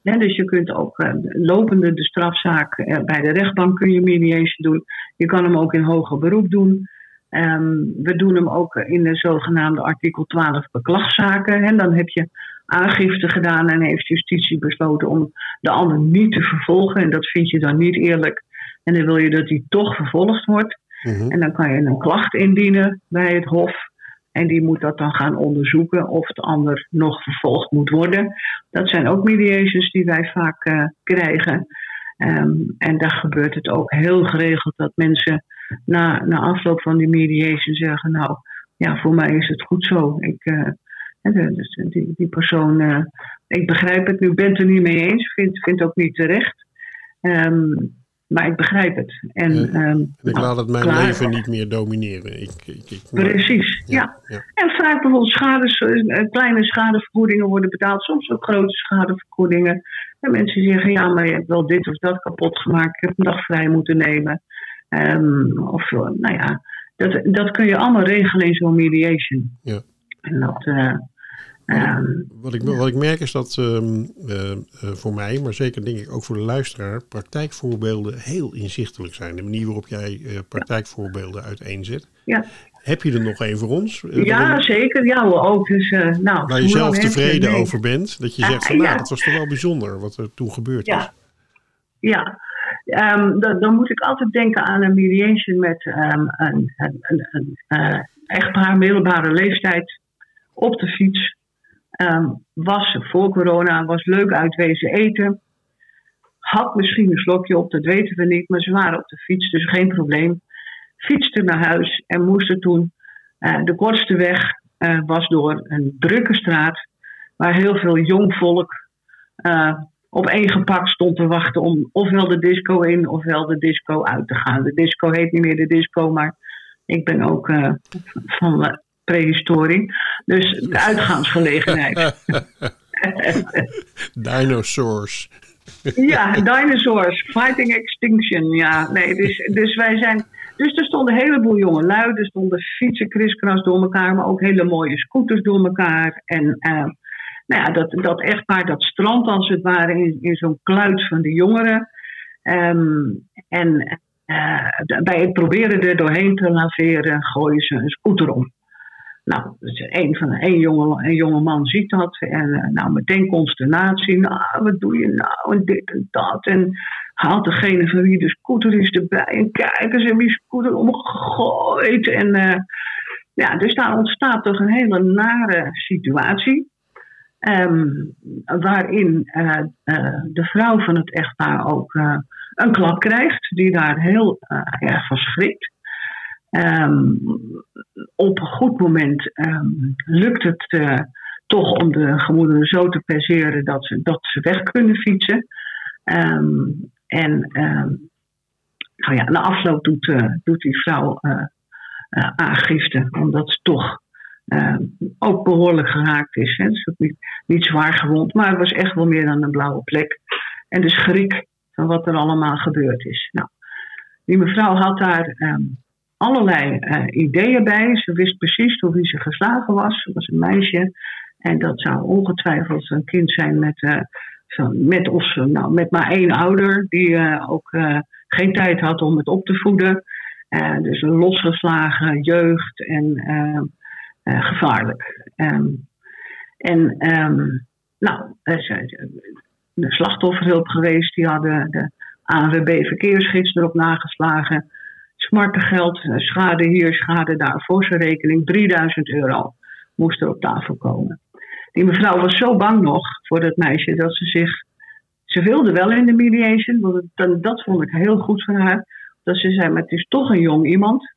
Hè, dus je kunt ook eh, lopende de strafzaak eh, bij de rechtbank kun je mediation doen. Je kan hem ook in hoger beroep doen. Ehm, we doen hem ook in de zogenaamde artikel 12 beklagzaken. En dan heb je aangifte gedaan en heeft justitie besloten om de ander niet te vervolgen. En dat vind je dan niet eerlijk. En dan wil je dat hij toch vervolgd wordt. Mhm. En dan kan je een klacht indienen bij het Hof. En die moet dat dan gaan onderzoeken of de ander nog vervolgd moet worden. Dat zijn ook mediations die wij vaak eh, krijgen. Ehm, en daar gebeurt het ook heel geregeld dat mensen na, na afloop van die mediation zeggen: Nou, ja, voor mij is het goed zo. Ik, eh, dus die, die persoon, eh, ik begrijp het, u bent er niet mee eens, vindt vind ook niet terecht. Ehm, maar ik begrijp het. En, Ja. ehm, En ik nou, laat het mijn klaar. leven niet meer domineren. Ik, ik, ik, Precies, ja. ja. En vaak bijvoorbeeld schades, eh, kleine schadevergoedingen worden betaald, soms ook grote schadevergoedingen. En mensen zeggen, ja, maar je hebt wel dit of dat kapot gemaakt, ik heb een dag vrij moeten nemen. Ehm, of, eh, nou ja, dat, dat kun je allemaal regelen in zo'n mediation. Ja. En dat, eh, ehm, Wat ik, wat ik merk is dat ehm, eh, eh, voor mij, maar zeker denk ik ook voor de luisteraar, praktijkvoorbeelden heel inzichtelijk zijn. De manier waarop jij eh, praktijkvoorbeelden uiteenzet. ja. Heb je er nog een voor ons? Ja, zeker. Ja, hoor, ook. Dus, eh, nou, waar je zelf tevreden over bent. Dat je zegt van nou, ja. dat was toch wel bijzonder wat er toen gebeurd is. Ja, ja. Ehm, dan, dan moet ik altijd denken aan een mediation met ehm, een, een, een, een eh, echtpaar, middelbare leeftijd, op de fiets. Ehm, was voor corona, was leuk uitwezen eten. Had misschien een slokje op, dat weten we niet, maar ze waren op de fiets, dus geen probleem. Fietsten naar huis en moesten toen. eh, de kortste weg eh, was door een drukke straat, waar heel veel jong volk eh, op één gepak stond te wachten om ofwel de disco in ofwel de disco uit te gaan. De disco heet niet meer de disco, maar ik ben ook van prehistorie. Dus de uitgaansgelegenheid. Dinosaurs. ja, dinosaurs, fighting extinction. Ja, nee, dus, dus wij zijn. Dus er stonden een heleboel jonge lui, er stonden fietsen kriskras door elkaar, maar ook hele mooie scooters door elkaar. En eh, nou ja, dat, dat echtpaar, dat strand als het ware in, in zo'n kluit van de jongeren. Ehm, en eh, bij het proberen er doorheen te laveren, gooien ze een scooter om. Nou, dus een, van, een, jonge, een jonge man ziet dat en eh, nou, meteen consternatie. Nou, wat doe je nou? En dit en dat. En haalt degene van wie de scooter is erbij. En kijk eens, hebben die scooter omgegooid. En eh, ja, dus daar ontstaat toch een hele nare situatie. Ehm, waarin eh, de vrouw van het echtpaar ook een klap krijgt, die daar heel erg van schrikt. Ehm, op een goed moment ehm, lukt het eh, toch om de gemoederen zo te perseren dat ze, dat ze weg kunnen fietsen. Ehm, en nou ja, na afloop doet, eh, doet die vrouw eh, aangifte, omdat ze toch ook behoorlijk geraakt is. Hè. Ze is ook niet, niet zwaar gewond, maar het was echt wel meer dan een blauwe plek. En de schrik van wat er allemaal gebeurd is. Nou, die mevrouw had daar allerlei eh, ideeën bij. Ze wist precies door wie ze geslagen was. Ze was een meisje. En dat zou ongetwijfeld een kind zijn met, eh, met, of, nou, met maar één ouder. Die eh, ook eh, geen tijd had om het op te voeden. Eh, dus een losgeslagen jeugd en eh, eh, gevaarlijk. Ehm, en ehm, nou, de slachtofferhulp geweest. Die hadden de ANWB verkeersgids erop nageslagen. Smartengeld, eh, schade hier, schade daar, voor zijn rekening. 3000 euro moest er op tafel komen. Die mevrouw was zo bang nog voor dat meisje dat ze zich. Ze wilde wel in de mediation, want dat vond ik heel goed van haar. Dat ze zei: Maar het is toch een jong iemand.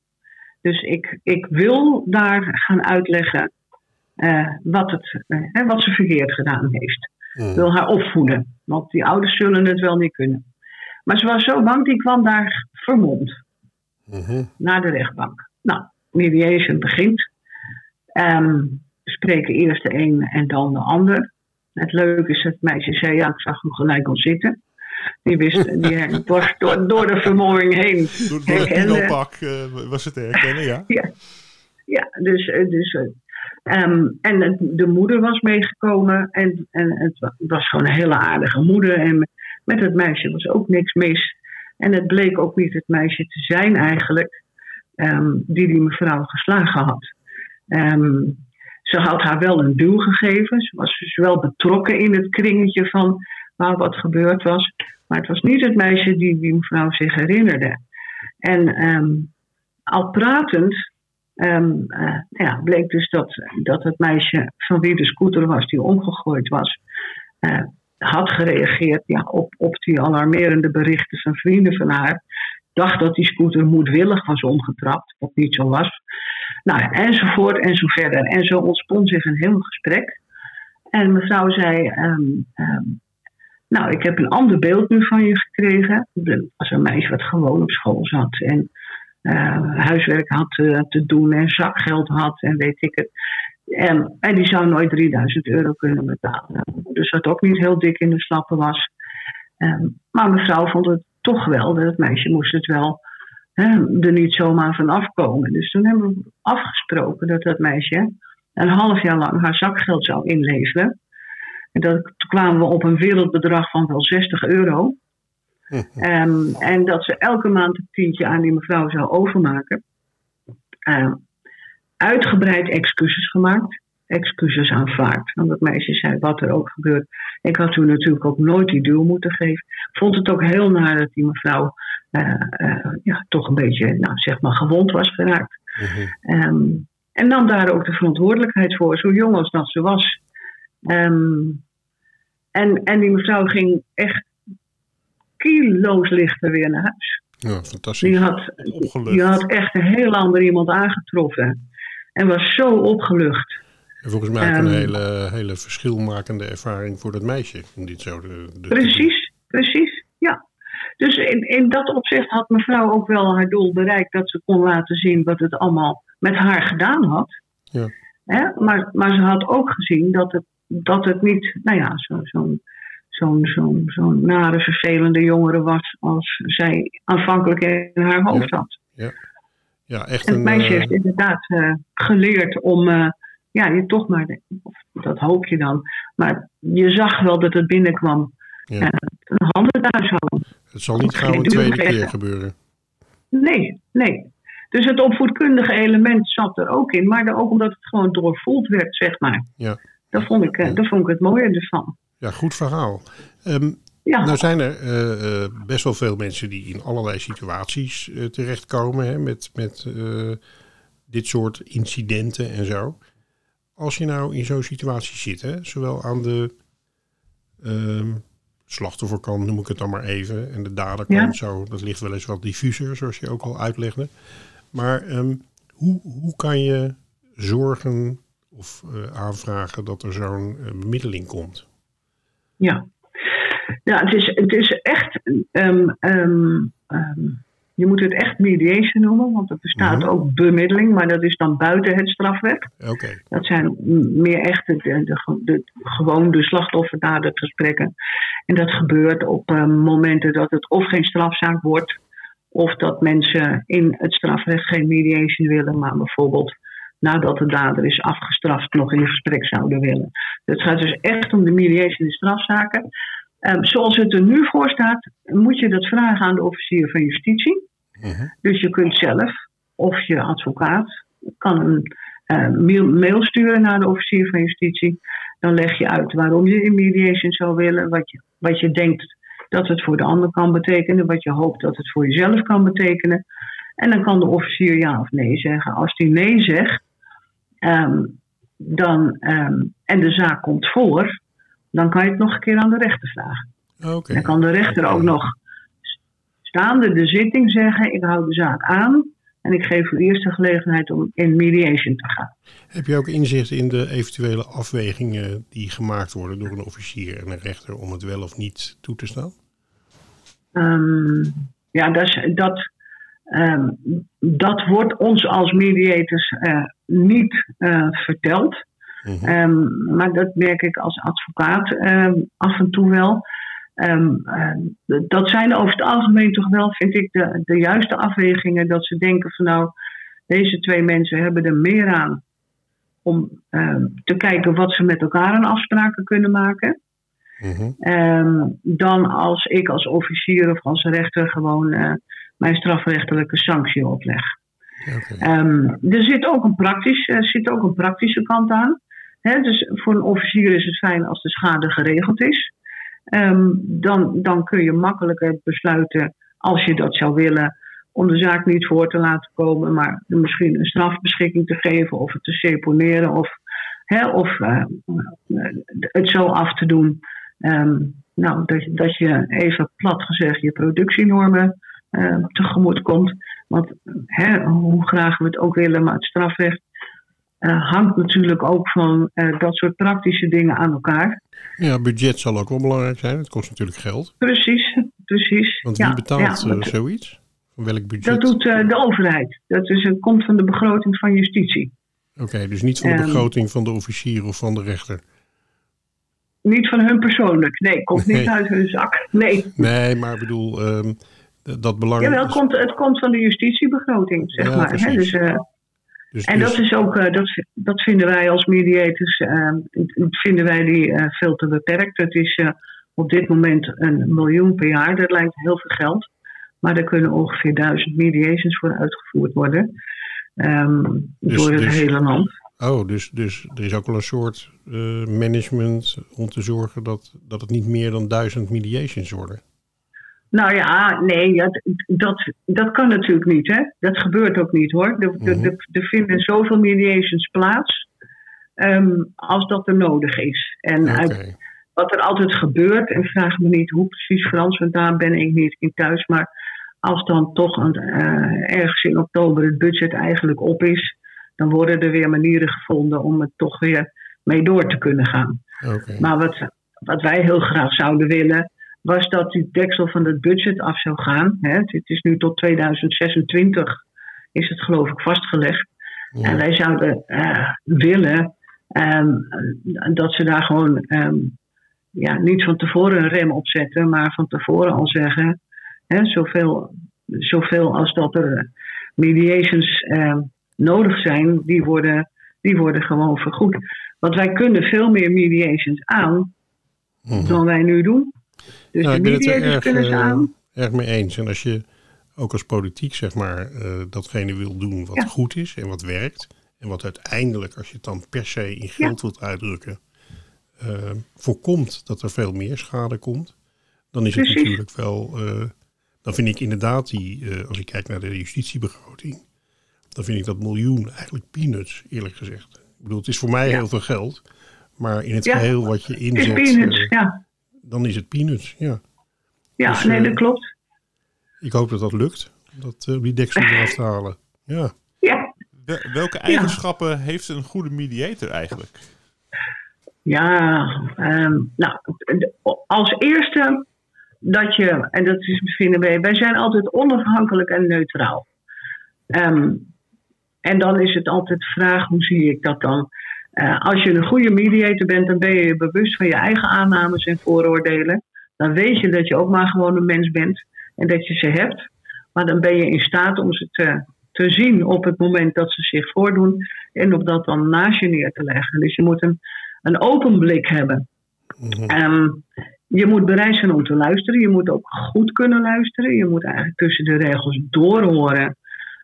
Dus ik, ik wil daar gaan uitleggen eh, wat, het, eh, wat ze verkeerd gedaan heeft. Mm. Ik wil haar opvoeden, want die ouders zullen het wel niet kunnen. Maar ze was zo bang, die kwam daar vermomd Mhm. naar de rechtbank. Nou, mediation begint. We spreken eerst de een en dan de ander. Het leuke is dat het meisje zei, ja, ik zag hem gelijk al zitten. Die wist, die was door, door de vermomming heen. Door, door het pinopak eh, was het te herkennen, ja. Ja, dus, eh, dus eh, ehm, en de moeder was meegekomen en, en het wa- was gewoon een hele aardige moeder. En met het meisje was ook niks mis. En het bleek ook niet het meisje te zijn eigenlijk, ehm, die die mevrouw geslagen had. Ehm, ze had haar wel een duw gegeven. Ze was dus wel betrokken in het kringetje van waar wat gebeurd was. Maar het was niet het meisje die die mevrouw zich herinnerde. En ehm, al pratend eh, ja, bleek dus dat, dat het meisje van wie de scooter was die omgegooid was, eh, had gereageerd ja, op, op die alarmerende berichten van vrienden van haar. Dacht dat die scooter moedwillig was omgetrapt, wat niet zo was. nou, enzovoort en zo verder. En zo ontspon zich een heel gesprek. En mevrouw zei, ehm, ehm, nou, ik heb een ander beeld nu van je gekregen. Dat was een meisje wat gewoon op school zat en eh, huiswerk had eh, te doen en zakgeld had en weet ik het. En, en die zou nooit 3000 euro kunnen betalen. Dus dat ook niet heel dik in de slappen was. Ehm, maar mevrouw vond het toch wel, dat het meisje moest het wel hè, er niet zomaar van afkomen. Dus toen hebben we afgesproken dat dat meisje een half jaar lang haar zakgeld zou inleveren. En dat, toen kwamen we op een wereldbedrag van wel 60 euro. Ehm, en dat ze elke maand een tientje aan die mevrouw zou overmaken. Ehm, uitgebreid excuses gemaakt. Excuses aanvaard. Want dat meisje zei wat er ook gebeurt. Ik had toen natuurlijk ook nooit die duw moeten geven. Vond het ook heel naar dat die mevrouw eh, eh, ja, toch een beetje, nou, zeg maar, gewond was geraakt. Ehm, en nam daar ook de verantwoordelijkheid voor, zo jong als dat ze was. Ehm, en, en die mevrouw ging echt kilo's lichter weer naar huis. Ja, fantastisch. Die had, die had echt een heel ander iemand aangetroffen. En was zo opgelucht. En volgens mij ook een Ehm. hele, hele verschilmakende ervaring voor dat meisje. Om dit zo de, de- Precies, precies, ja. Dus in, in dat opzicht had mevrouw ook wel haar doel bereikt dat ze kon laten zien wat het allemaal met haar gedaan had. Ja. Maar, maar ze had ook gezien dat het, dat het niet, nou ja, zo- zo'n zo'n zo'n zo'n nare, vervelende jongere was als zij aanvankelijk in haar hoofd had. Ja, echt En het een... meisje eh, heeft inderdaad eh, geleerd om, eh, ja, je toch maar, of dat hoop je dan, maar je zag wel dat het binnenkwam. Ja. Eh, een houden. het zal niet gauw een tweede keer gebeuren. Nee, nee. Dus het opvoedkundige element zat er ook in, maar ook omdat het gewoon doorvoeld werd, zeg maar. Ja. Dat vond ik, eh, dat vond ik het mooie ervan. Ja, goed verhaal. Ehm, Ja, Nou zijn er eh, eh, best wel veel mensen die in allerlei situaties eh, terechtkomen hè, met, met dit soort incidenten en zo. Als je nou in zo'n situatie zit, hè, zowel aan de ehm, slachtofferkant, noem ik het dan maar even, en de daderkant, zo, dat ligt wel eens wat diffuser, zoals je ook al uitlegde. Maar ehm, hoe, hoe kan je zorgen of aanvragen dat er zo'n bemiddeling komt? ja. Ja, het is, het is echt. ehm, ehm, ehm, je moet het echt mediation noemen, want er bestaat Mhm. ook bemiddeling, maar dat is dan buiten het strafrecht. Oké, Dat zijn meer echt de, de, de, de- gewoon de slachtoffer-dadergesprekken. En dat gebeurt op momenten dat het of geen strafzaak wordt, of dat mensen in het strafrecht geen mediation willen, maar bijvoorbeeld nadat de dader is afgestraft nog in gesprek zouden willen. Het gaat dus echt om de mediation in strafzaken. Ehm, zoals het er nu voor staat, moet je dat vragen aan de officier van justitie. Mhm. Dus je kunt zelf of je advocaat kan een eh, mail, sturen naar de officier van justitie. Dan leg je uit waarom je in mediation zou willen, wat je, wat je denkt dat het voor de ander kan betekenen, wat je hoopt dat het voor jezelf kan betekenen. En dan kan de officier ja of nee zeggen. Als die nee zegt, ehm, dan, ehm, en de zaak komt voor, dan kan je het nog een keer aan de rechter vragen. Dan kan de rechter ook nog staande de zitting zeggen: Ik hou de zaak aan en ik geef u eerst de gelegenheid om in mediation te gaan. Heb je ook inzicht in de eventuele afwegingen die gemaakt worden door een officier en een rechter om het wel of niet toe te staan? Ehm, ja, dat, dat, ehm, dat wordt ons als mediators eh, niet eh, verteld. Mhm. Ehm, maar dat merk ik als advocaat ehm, af en toe wel. Ehm, dat zijn over het algemeen toch wel, vind ik, de, de juiste afwegingen. Dat ze denken van nou, deze twee mensen hebben er meer aan om te kijken wat ze met elkaar aan afspraken kunnen maken. Mhm. Dan als ik als officier of als rechter gewoon eh, mijn strafrechtelijke sanctie opleg. Er zit ook, een praktisch, er zit ook een praktische kant aan. Dus voor een officier is het fijn als de schade geregeld is. Ehm, dan, dan kun je makkelijker besluiten, als je dat zou willen, om de zaak niet voor te laten komen, maar misschien een strafbeschikking te geven of het te seponeren of, of eh, het zo af te doen. Ehm, nou, dat, dat je even plat gezegd je productienormen eh, tegemoet komt. Want hoe graag we het ook willen, maar het strafrecht uh, hangt natuurlijk ook van uh, dat soort praktische dingen aan elkaar. Ja, budget zal ook wel belangrijk zijn. Het kost natuurlijk geld. Precies, precies. Want wie ja, betaalt ja, uh, zoiets? Van welk budget? Dat doet de overheid. Dat is, komt van de begroting van justitie. Oké, okay, dus niet van de Um, begroting van de officier of van de rechter? Niet van hun persoonlijk. Nee, komt niet uit hun zak. Nee. Nee, maar ik bedoel, um, dat belangrijk Jawel, het komt, het komt van de justitiebegroting, zeg Ja, maar. Hè? Dus, Dus, en dat is ook, uh, dat, dat vinden wij als mediators, uh, vinden wij die uh, veel te beperkt. Het is uh, op dit moment een miljoen per jaar, dat lijkt heel veel geld. Maar er kunnen ongeveer duizend mediations voor uitgevoerd worden. Um, Dus- door het dus- hele land. Oh, dus, dus er is ook wel een soort eh, management om te zorgen dat, dat het niet meer dan duizend mediations worden. Nou ja, nee, dat, dat, dat kan natuurlijk niet. Hè? Dat gebeurt ook niet hoor. Er, Mhm. er, er vinden zoveel mediations plaats ehm, als dat er nodig is. En uit wat er altijd gebeurt, en vraag me niet hoe precies Frans, want daar ben ik niet in thuis, maar als dan toch een, eh, ergens in oktober het budget eigenlijk op is, dan worden er weer manieren gevonden om het toch weer mee door te kunnen gaan. Maar wat, wat wij heel graag zouden willen, was dat die deksel van het budget af zou gaan. Hè. Het is nu tot 2026, is het geloof ik vastgelegd. Ja. En wij zouden eh, willen ehm, dat ze daar gewoon ehm, ja, niet van tevoren een rem op zetten, maar van tevoren al zeggen: hè, zoveel, zoveel als dat er mediations ehm, nodig zijn, die worden, die worden gewoon vergoed. Want wij kunnen veel meer mediations aan Mhm. dan wij nu doen. Dus Nou, de ik ben het er mediators erg, kunnen ze eh, aan. erg mee eens. En als je ook als politiek zeg maar eh, datgene wil doen wat Ja. goed is en wat werkt. En wat uiteindelijk, als je het dan per se in geld wilt uitdrukken, eh, voorkomt dat er veel meer schade komt. Dan is het natuurlijk wel, dan vind ik inderdaad die, als ik kijk naar de justitiebegroting, dan vind ik dat miljoen eigenlijk peanuts, eerlijk gezegd. Ik bedoel, het is voor mij Ja. heel veel geld. Maar in het geheel wat je Het is inzet, peanuts, ja. Dan is het peanuts, ja. Ja, dus, nee, eh, dat klopt. Ik hoop dat dat lukt, om dat, eh, die deksel eraf te halen. Ja, Ja, Wel- welke eigenschappen heeft een goede mediator eigenlijk? ja ehm, nou, als eerste dat je, en dat is vinden wij, wij zijn altijd onafhankelijk en neutraal. Ehm, en dan is het altijd de vraag, hoe zie ik dat dan? Eh, als je een goede mediator bent, dan ben je je bewust van je eigen aannames en vooroordelen. Dan weet je dat je ook maar gewoon een mens bent en dat je ze hebt. Maar dan ben je in staat om ze te, te zien op het moment dat ze zich voordoen en om dat dan naast je neer te leggen. Dus je moet een, een open blik hebben. Mhm. Ehm, je moet bereid zijn om te luisteren. Je moet ook goed kunnen luisteren. Je moet eigenlijk tussen de regels doorhoren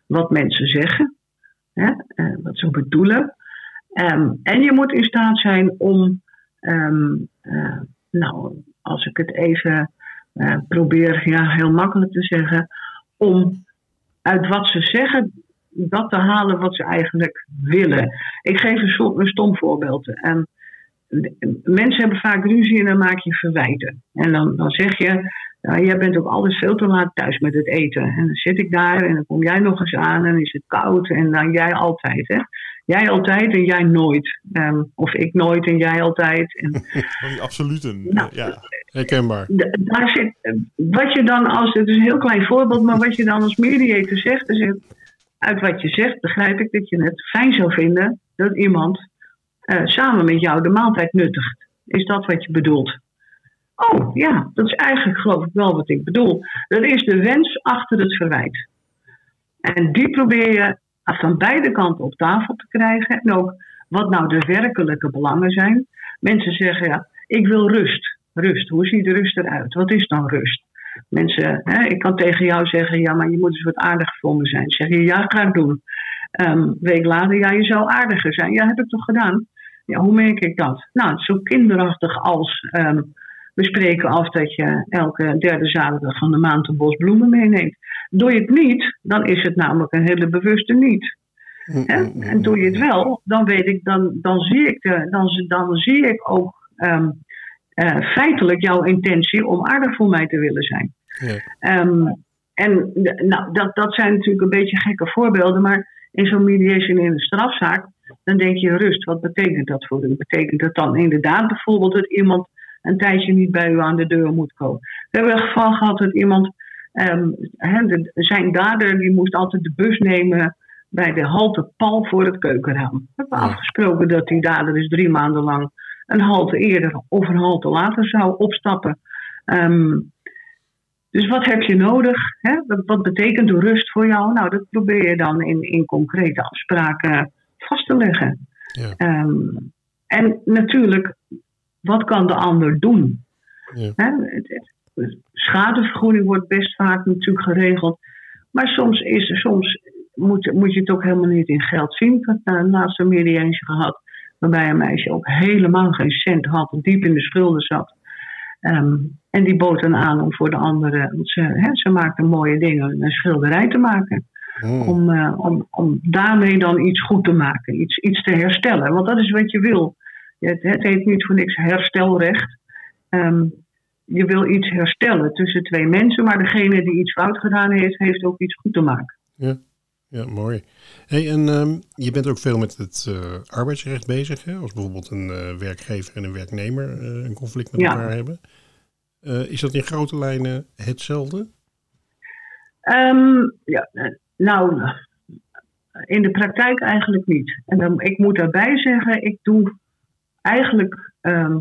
wat mensen zeggen, hè, eh, wat ze bedoelen. Ehm, en je moet in staat zijn om, ehm, eh, nou, als ik het even eh, probeer ja, heel makkelijk te zeggen, om uit wat ze zeggen dat te halen wat ze eigenlijk willen. Ik geef een, stom voorbeeld. Ehm, mensen hebben vaak ruzie en dan maak je verwijten. En dan, dan zeg je, jij bent ook altijd veel te laat thuis met het eten. En dan zit ik daar en dan kom jij nog eens aan en is het koud. En dan jij altijd, hè. Jij altijd en jij nooit. Ehm, of ik nooit en jij altijd. En die absoluten. Nou, eh, ja. herkenbaar. daar zit, wat je dan als, het is een heel klein voorbeeld, maar wat je dan als mediator zegt, is het, uit wat je zegt begrijp ik dat je het fijn zou vinden dat iemand eh, samen met jou de maaltijd nuttigt. Is dat wat je bedoelt? Oh ja, dat is eigenlijk geloof ik wel wat ik bedoel. Dat is de wens achter het verwijt. En die probeer je van beide kanten op tafel te krijgen. En ook wat nou de werkelijke belangen zijn. Mensen zeggen ja, ik wil rust. Rust, hoe ziet rust eruit? Wat is dan rust? Mensen, hè, ik kan tegen jou zeggen, ja, maar je moet eens wat aardiger me zijn. Zeg je, ja, ga ik doen. Een week later, ja, je zou aardiger zijn. Ja, heb ik toch gedaan? Ja, hoe merk ik dat? Nou, zo kinderachtig als ehm, we spreken af dat je elke derde zaterdag van de maand een bos bloemen meeneemt. Doe je het niet, dan is het namelijk een hele bewuste niet. Hè? En doe je het wel, dan weet ik, dan, dan, zie, ik de, dan, dan zie ik ook ehm, eh, feitelijk jouw intentie om aardig voor mij te willen zijn. Ja. Ehm, en de- nou, dat, dat zijn natuurlijk een beetje gekke voorbeelden, maar in zo'n mediation in een strafzaak, dan denk je rust, wat betekent dat voor u? Betekent dat dan inderdaad bijvoorbeeld dat iemand een tijdje niet bij u aan de deur moet komen? We hebben een geval gehad dat iemand, de- zijn dader, die moest altijd de bus nemen bij de halte pal voor het keukenraam. We hebben afgesproken dat die dader dus drie maanden lang een halte eerder of een halte later zou opstappen. Ehm, dus wat heb je nodig? Wat, wat betekent rust voor jou? Nou, dat probeer je dan in, in concrete afspraken vast te leggen. Ja. Ehm, en natuurlijk, wat kan de ander doen? Ja. Schadevergoeding wordt best vaak natuurlijk geregeld. Maar soms, is, soms moet, moet je het ook helemaal niet in geld zien. Ik heb uh, laatst een gehad waarbij een meisje ook helemaal geen cent had, diep in de schulden zat. Ehm, en die bood dan aan om voor de anderen, want ze, hè, ze maakte mooie dingen, een schilderij te maken. Hmm. Om, eh, om, om daarmee dan iets goed te maken, iets, iets te herstellen. Want dat is wat je wil. Het, het heet niet voor niks herstelrecht. Ehm, je wil iets herstellen tussen twee mensen, maar degene die iets fout gedaan heeft, heeft ook iets goed te maken. Ja, mooi. Hey, en ehm, je bent ook veel met het eh, arbeidsrecht bezig, hè? als bijvoorbeeld een eh, werkgever en een werknemer eh, een conflict met Ja. elkaar hebben. Is dat in grote lijnen hetzelfde? Ehm, ja, nou, in de praktijk eigenlijk niet. En dan, ik moet daarbij zeggen, ik doe eigenlijk ehm,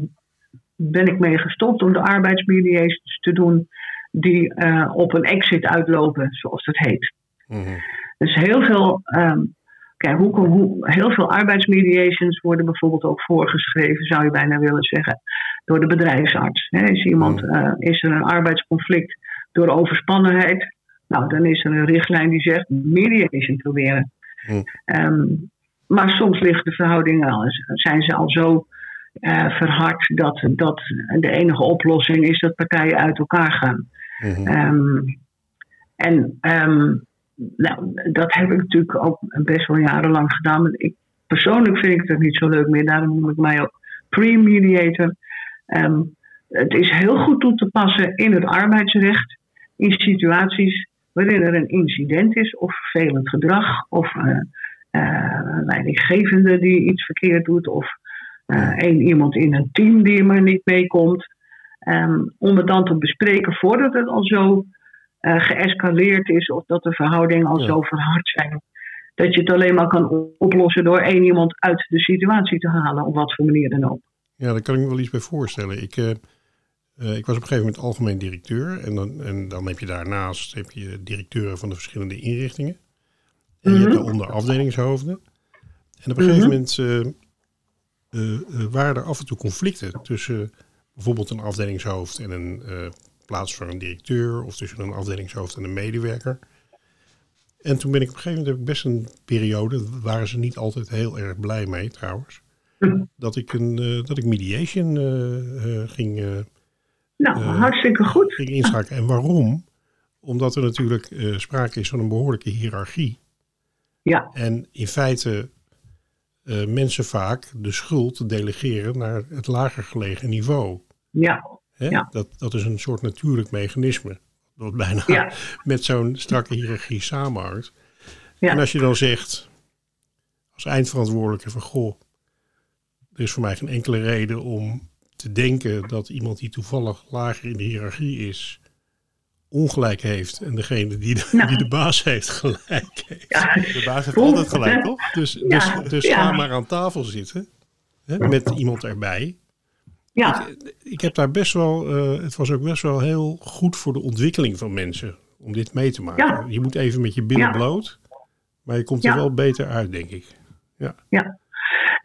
ben ik mee gestopt om de arbeidsmediations te doen die eh, op een exit uitlopen, zoals dat heet. Mhm. Dus heel veel, ehm, kijk, hoe, hoe, heel veel arbeidsmediations worden bijvoorbeeld ook voorgeschreven, zou je bijna willen zeggen, door de bedrijfsarts. Is, iemand, eh, is er een arbeidsconflict door overspannenheid? Nou, dan is er een richtlijn die zegt mediation proberen. Hmm. Ehm, maar soms liggen de verhoudingen al, zijn ze al zo eh, verhard dat, dat de enige oplossing is dat partijen uit elkaar gaan. Mhm. Ehm, en ehm, nou, dat heb ik natuurlijk ook best wel jarenlang gedaan. Maar ik, persoonlijk vind ik dat niet zo leuk meer. Daarom noem ik mij ook pre-mediator. Ehm, het is heel goed toe te passen in het arbeidsrecht. In situaties waarin er een incident is of vervelend gedrag. Of een leidinggevende die iets verkeerd doet. Of één iemand in een team die er maar niet meekomt. Ehm, om het dan te bespreken voordat het al zo eh, geëscaleerd is of dat de verhoudingen al Ja. zo verhard zijn. Dat je het alleen maar kan oplossen door één iemand uit de situatie te halen, op wat voor manier dan ook. Ja, daar kan ik me wel iets bij voorstellen. Ik, eh, eh, ik was op een gegeven moment algemeen directeur. En dan, en dan heb je daarnaast heb je directeuren van de verschillende inrichtingen. En je hebt Mhm. daaronder afdelingshoofden. En op een gegeven moment eh, eh, eh, waren er af en toe conflicten tussen bijvoorbeeld een afdelingshoofd en een eh plaats voor een directeur. Of tussen een afdelingshoofd en een medewerker. En toen ben ik op een gegeven moment heb ik best een periode, waren ze niet altijd heel erg blij mee trouwens dat ik, een, eh, dat ik mediation eh, eh, ging, eh, Nou, Eh, hartstikke goed. ging inschakelen. En waarom? Omdat er natuurlijk eh, sprake is van een behoorlijke hiërarchie. Ja, En in feite eh, mensen vaak de schuld delegeren naar het lager gelegen niveau. ja, Hè? Ja. Dat, dat is een soort natuurlijk mechanisme. Dat bijna ja, met zo'n strakke hiërarchie samenhangt. Ja. En als je dan zegt, als eindverantwoordelijke van goh, er is voor mij geen enkele reden om te denken dat iemand die toevallig lager in de hiërarchie is, ongelijk heeft. En degene die de, Nou. die de baas heeft gelijk heeft. ja. De baas heeft altijd gelijk, toch? Dus, Ja, dus, dus ja. ga maar aan tafel zitten hè, met iemand erbij. ja. Ik heb daar best wel, eh, het was ook best wel heel goed voor de ontwikkeling van mensen om dit mee te maken. Ja. Je moet even met je billen Ja. bloot, maar je komt er Ja. wel beter uit, denk ik. Ja.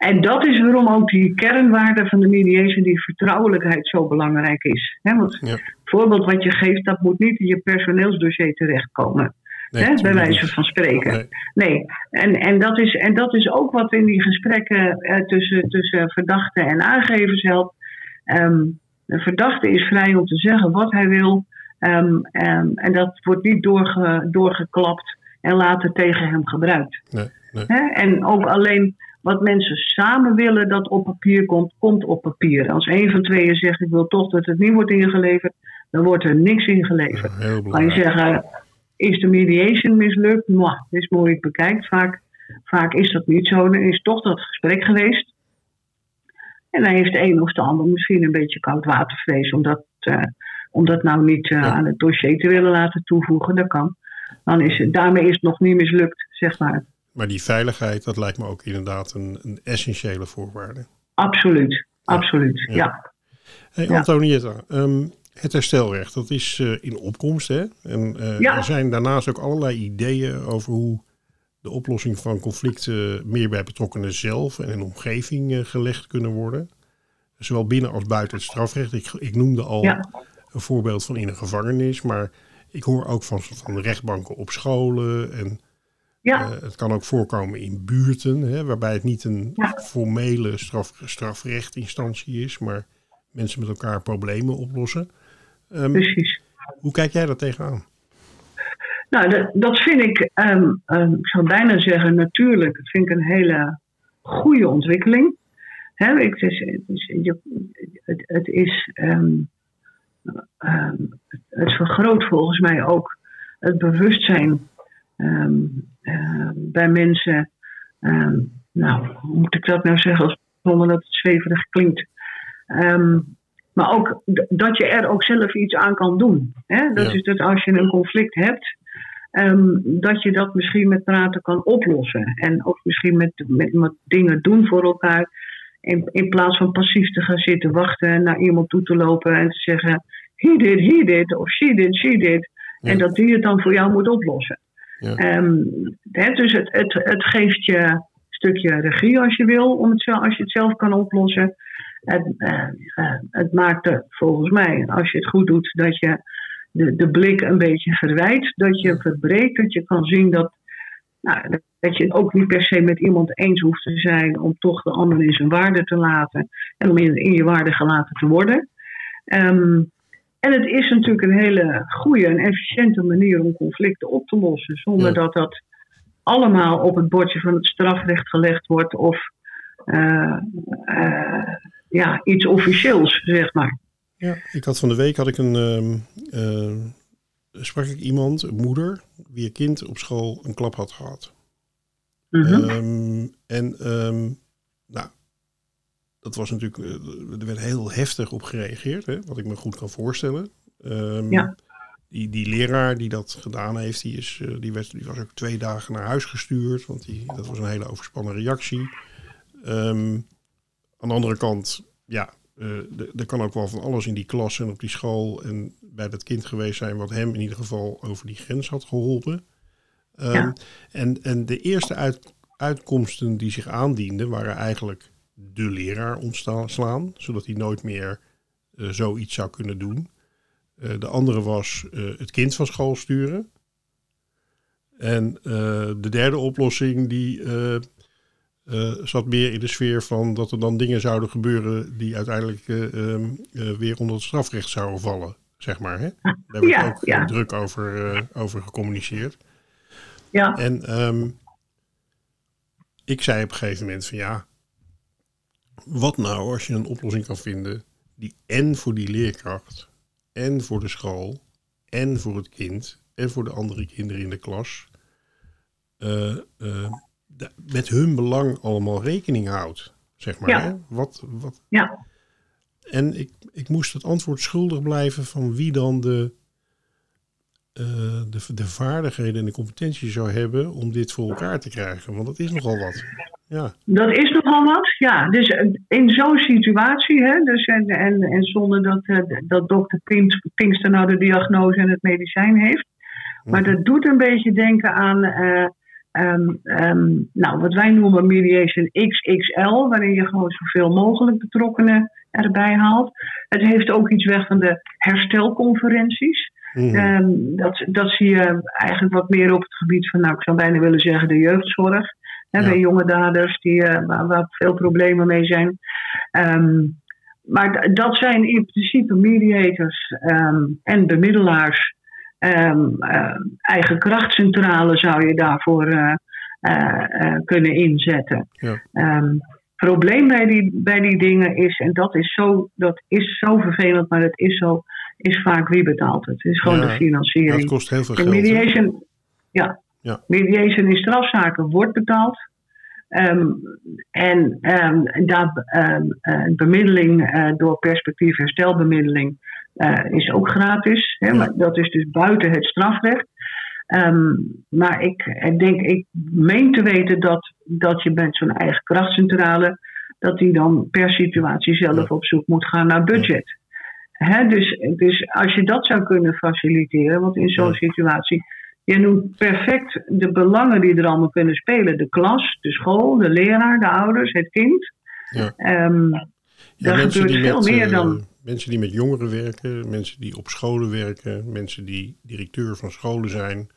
En dat is waarom ook die kernwaarde van de mediation, die vertrouwelijkheid, zo belangrijk is. Want Ja. het voorbeeld wat je geeft, dat moet niet in je personeelsdossier terechtkomen. Nee, bij wijze van spreken. Nee. Nee, en, en, dat is, en dat is ook wat in die gesprekken eh, tussen, tussen verdachte en aangevers helpt. Ehm, de verdachte is vrij om te zeggen wat hij wil. ehm, ehm, en dat wordt niet doorge, doorgeklapt en later tegen hem gebruikt. Nee? En ook alleen wat mensen samen willen dat op papier komt, komt op papier. Als een van tweeën zegt ik wil toch dat het niet wordt ingeleverd, dan wordt er niks ingeleverd. Ja, Kan je zeggen, is de mediation mislukt? Mwah, het is mooi bekijkt. Vaak, vaak is dat niet zo. Dan is toch dat gesprek geweest. En dan heeft de een of de ander misschien een beetje koudwatervrees om dat, eh, om dat nou niet eh, Ja. aan het dossier te willen laten toevoegen. Dat kan. Dan is het, daarmee is het nog niet mislukt, zeg maar. Maar die veiligheid, dat lijkt me ook inderdaad een, een essentiële voorwaarde. Absoluut, absoluut. Ja. Ja. Hey, Ja. Antonietta, ehm, het herstelrecht, dat is eh, in opkomst. Hè? En eh, Ja. er zijn daarnaast ook allerlei ideeën over hoe de oplossing van conflicten meer bij betrokkenen zelf en in omgeving eh, gelegd kunnen worden. Zowel binnen als buiten het strafrecht. Ik, ik noemde al Ja. een voorbeeld van in een gevangenis, maar ik hoor ook van, van rechtbanken op scholen. En Ja. eh, het kan ook voorkomen in buurten, hè, waarbij het niet een Ja. formele straf, strafrechtinstantie is, maar mensen met elkaar problemen oplossen. Ehm, precies. hoe kijk jij daar tegenaan? Nou, dat, dat vind ik, ehm, ehm, ik zou bijna zeggen natuurlijk, dat vind ik een hele goede ontwikkeling. Hè, ik- het, is, het, is, het, het is, het vergroot volgens mij ook het bewustzijn ehm, ehm, bij mensen. ehm, nou, hoe moet ik dat nou zeggen zonder dat het zweverig klinkt? Ehm, maar ook dat je er ook zelf iets aan kan doen. Hè? Dat Ja. is dat als je een conflict hebt, dat je dat misschien met praten kan oplossen. En ook misschien met, met, met dingen doen voor elkaar. In, in plaats van passief te gaan zitten wachten naar iemand toe te lopen en te zeggen: he did, he did, of she did, she did. Ja. En dat die het dan voor jou moet oplossen. Ehm, dus het, het, geeft je een stukje regie als je wil, om het, als je het zelf kan oplossen. Het, eh, eh, het maakt er volgens mij, als je het goed doet, dat je de, de blik een beetje verwijt. Dat je verbreekt, dat je kan zien dat, nou, dat- je ook niet per se met iemand eens hoeft te zijn om toch de ander in zijn waarde te laten en om in, in je waarde gelaten te worden. Ehm, en het is natuurlijk een hele goede en efficiënte manier om conflicten op te lossen, zonder Ja. dat dat allemaal op het bordje van het strafrecht gelegd wordt of eh, eh, ja, iets officieels, zeg maar. Ja, ik had van de week had ik een, ehm, eh, sprak ik iemand, een moeder, wie een kind op school een klap had gehad. Mhm. Ehm, en ehm, nou, dat was natuurlijk, eh, er werd heel heftig op gereageerd, hè, wat ik me goed kan voorstellen. Ehm, Ja. die, die leraar die dat gedaan heeft, die, is, eh, die, werd, die was ook twee dagen naar huis gestuurd, want die, dat was een hele overspannen reactie. Ehm, aan de andere kant, ja, d- er kan ook wel van alles in die klas en op die school en bij dat kind geweest zijn wat hem in ieder geval over die grens had geholpen. Ehm, Ja. en, en de eerste uit, uitkomsten die zich aandienden waren eigenlijk de leraar ontslaan, zodat hij nooit meer eh, zoiets zou kunnen doen. Eh, de andere was eh, het kind van school sturen. En de derde oplossing die zat meer in de sfeer van dat er dan dingen zouden gebeuren die uiteindelijk eh, ehm, eh, weer onder het strafrecht zouden vallen, zeg maar. Hè? Daar werd Ja, ook ja. druk over, over gecommuniceerd. Ja, En ehm, ik zei op een gegeven moment van ja, wat nou als je een oplossing kan vinden die en voor die leerkracht, en voor de school, en voor het kind, en voor de andere kinderen in de klas, eh, eh, met hun belang allemaal rekening houdt, zeg maar. Ja. Hè? Wat, wat, ja. en ik, ik moest het antwoord schuldig blijven van wie dan de, eh, de, de vaardigheden en de competentie zou hebben om dit voor elkaar te krijgen. Want dat is nogal wat. Ja, Dat is nogal wat, ja. Dus eh, in zo'n situatie, hè, dus en, en, en zonder dat, eh, dat dokter Pinks, Pinkster nou de diagnose en het medicijn heeft. Maar dat doet een beetje denken aan eh, ehm, ehm, nou, wat wij noemen mediation XXL, waarin je gewoon zoveel mogelijk betrokkenen erbij haalt. Het heeft ook iets weg van de herstelconferenties. Mhm. Ehm, dat, dat zie je eigenlijk wat meer op het gebied van, nou, ik zou bijna willen zeggen, de jeugdzorg. Hè, Ja. Bij jonge daders die, eh, waar, waar veel problemen mee zijn. Ehm, maar dat zijn in principe mediators ehm, en bemiddelaars. Eh, eigen krachtcentrale zou je daarvoor eh, kunnen inzetten. Ja. Probleem bij die, bij die dingen is, en dat is, zo, dat is zo vervelend, maar het is zo, is vaak wie betaalt het. Het is gewoon Ja, de financiering. het kost heel veel De geld. mediation, ja. Ja. mediation in strafzaken wordt betaald. Ehm, en ehm, daar, eh, bemiddeling eh, door perspectief herstelbemiddeling eh, is ook gratis. Hè, Ja. maar dat is dus buiten het strafrecht. Maar ik denk, ik meen te weten dat, dat je met zo'n eigen krachtcentrale, dat die dan per situatie zelf Ja. op zoek moet gaan naar budget. Hè, dus, dus als je dat zou kunnen faciliteren, want in zo'n situatie, je noemt perfect de belangen die er allemaal kunnen spelen: de klas, de school, de leraar, de ouders, het kind. Ja. Ehm, Ja, gebeurt die veel met, meer eh, dan. Mensen die met jongeren werken, mensen die op scholen werken, mensen die directeur van scholen zijn,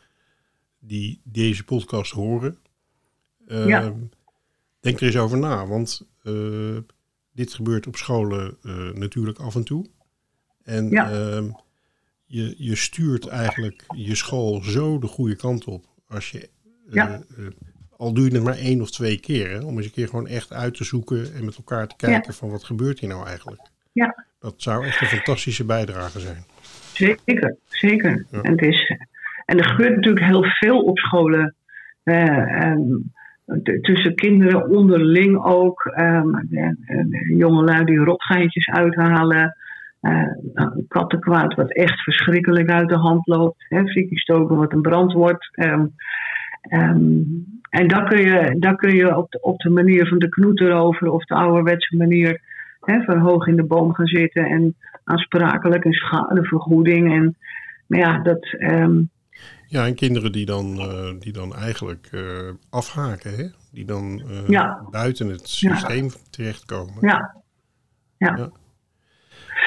die deze podcast horen. Eh, Ja. Denk er eens over na, want eh, dit gebeurt op scholen eh, natuurlijk af en toe. En Ja. ehm, je, je stuurt eigenlijk je school zo de goede kant op. Als je, eh, Ja. eh, al doe je het maar één of twee keer, hè, om eens een keer gewoon echt uit te zoeken en met elkaar te kijken van wat gebeurt hier nou eigenlijk. Ja. Dat zou echt een fantastische bijdrage zijn. Zeker, zeker. En, het is, en er gebeurt natuurlijk heel veel op scholen. eh, ehm, tussen kinderen onderling ook. de jongelui die rotgeintjes uithalen. Eh nou, kattenkwaad wat echt verschrikkelijk uit de hand loopt. Hè, stoken wat een brand wordt. ehm, ehm, en daar kun je, daar kun je op, de, op de manier van de knoet erover... of de ouderwetse manier hè, van hoog in de boom gaan zitten... en aansprakelijk en schadevergoeding. En, maar ja, dat, ehm, Ja, en kinderen die dan, eh, die dan eigenlijk eh, afhaken, hè? die dan Ja. buiten het Ja. systeem terechtkomen. ja. Ja. Ja.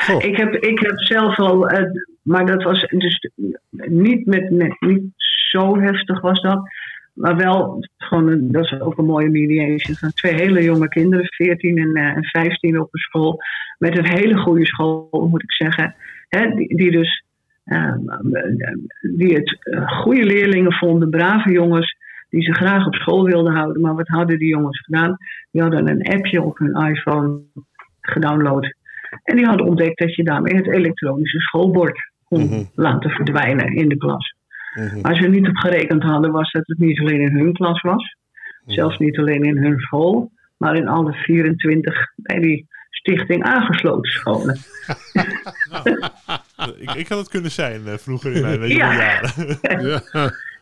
Ik heb, ik heb zelf al, eh, maar dat was dus niet, met, niet zo heftig was dat. Maar wel, gewoon dat is ook een mooie mediation van twee hele jonge kinderen, 14 en, eh, en 15 op een school. Met een hele goede school, moet ik zeggen. Hè, die, dus eh, die het eh, goede leerlingen vonden, brave jongens, die ze graag op school wilden houden. Maar wat hadden die jongens gedaan? Die hadden een appje op hun iPhone gedownload. En die hadden ontdekt dat je daarmee het elektronische schoolbord kon Mhm. laten verdwijnen in de klas. mhm, Waar ze niet op gerekend hadden, was dat het niet alleen in hun klas was. Zelfs niet alleen in hun school, maar in alle 24 bij die stichting aangesloten scholen. ik, ik had het kunnen zijn eh, vroeger in mijn Ja. jaren. ja.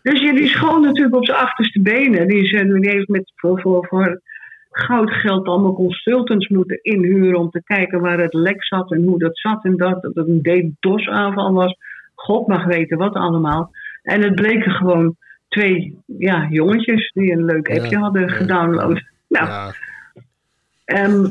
Dus je die school natuurlijk op zijn achterste benen. Die, ze, die heeft met voor, voor, voor goudgeld allemaal consultants moeten inhuren om te kijken waar het lek zat en hoe dat zat en dat. Dat het een DDoS-aanval was. God mag weten wat allemaal. En het bleken gewoon twee ja, jongetjes die een leuk Ja, appje hadden ja. gedownload. Nou, ja, Ehm,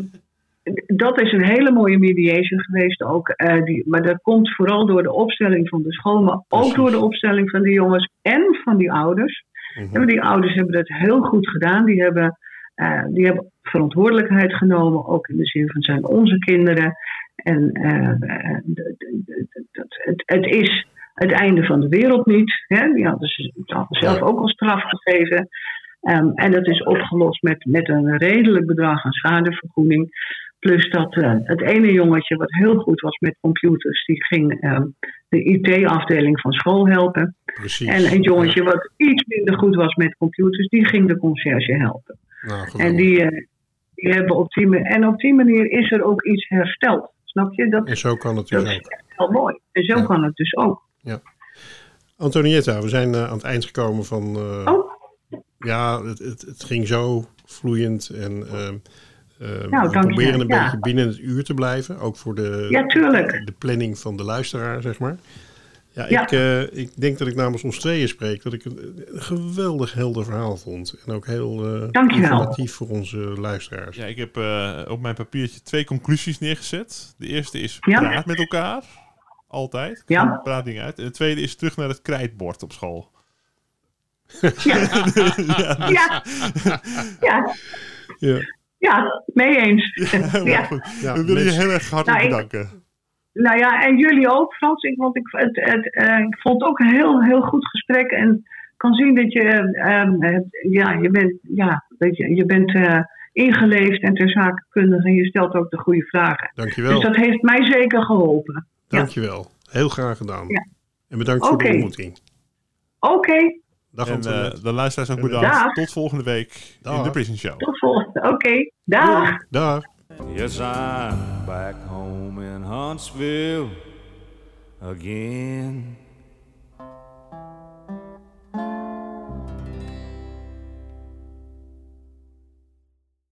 dat is een hele mooie mediation geweest ook. eh, die, maar dat komt vooral door de opstelling van de school, maar ook Precies. door de opstelling van de jongens en van die ouders. mhm. En die ouders hebben dat heel goed gedaan. Die hebben, eh, die hebben verantwoordelijkheid genomen, ook in de zin van zijn onze kinderen. En eh, eh, het, het is het einde van de wereld niet. Hè? Die hadden ze hadden zelf ook al straf gegeven. Ehm, en dat is opgelost met, met een redelijk bedrag aan schadevergoeding. Plus dat het ene jongetje wat heel goed was met computers, die ging ehm, de IT-afdeling van school helpen. precies. En het jongetje wat iets minder goed was met computers, die ging de conciërge helpen. Nou, En die, eh, die hebben op die, en op die manier is er ook iets hersteld. Snap je? Dat, En zo kan het dus is ook. echt heel mooi. En zo Ja. kan het dus ook. Antonietta, we zijn eh, aan het eind gekomen van... eh, Oh, Ja, het, het, het ging zo vloeiend en ehm, eh, we proberen een ja. beetje binnen het uur te blijven. Ook voor de, Ja, de planning van de luisteraar, zeg maar. Ja, Ja. Ik, eh, ik denk dat ik namens ons tweeën spreek dat ik een, een geweldig helder verhaal vond. En ook heel eh, Dankjewel. informatief voor onze luisteraars. Ja, ik heb eh, op mijn papiertje twee conclusies neergezet. De eerste is Ja. praat met elkaar. Altijd. Ja. Praat dingen uit. En de tweede is terug naar het krijtbord op school. ja. ja, Ja, ja, mee eens. Helemaal Ja. goed. Ja, We willen je heel erg hartelijk Nou, ik- bedanken. Nou ja, en jullie ook, Frans. Ik, want ik, het, het, eh, ik vond het ook een heel, heel goed gesprek. En kan zien dat je, ehm, het- ja, je bent, ja, weet je, je bent eh, ingeleefd en ter zake kundig. En je stelt ook de goede vragen. dankjewel. Dus dat heeft mij zeker geholpen. Ja. Dankjewel. Heel graag gedaan. Ja. En bedankt voor de ontmoeting. Oké, Dag En eh de luisteraars ook Dag. bedankt. Tot volgende week in de Prison Show. tot volgende. Oké, dag. Dag. Yes, I'm back home in Huntsville again.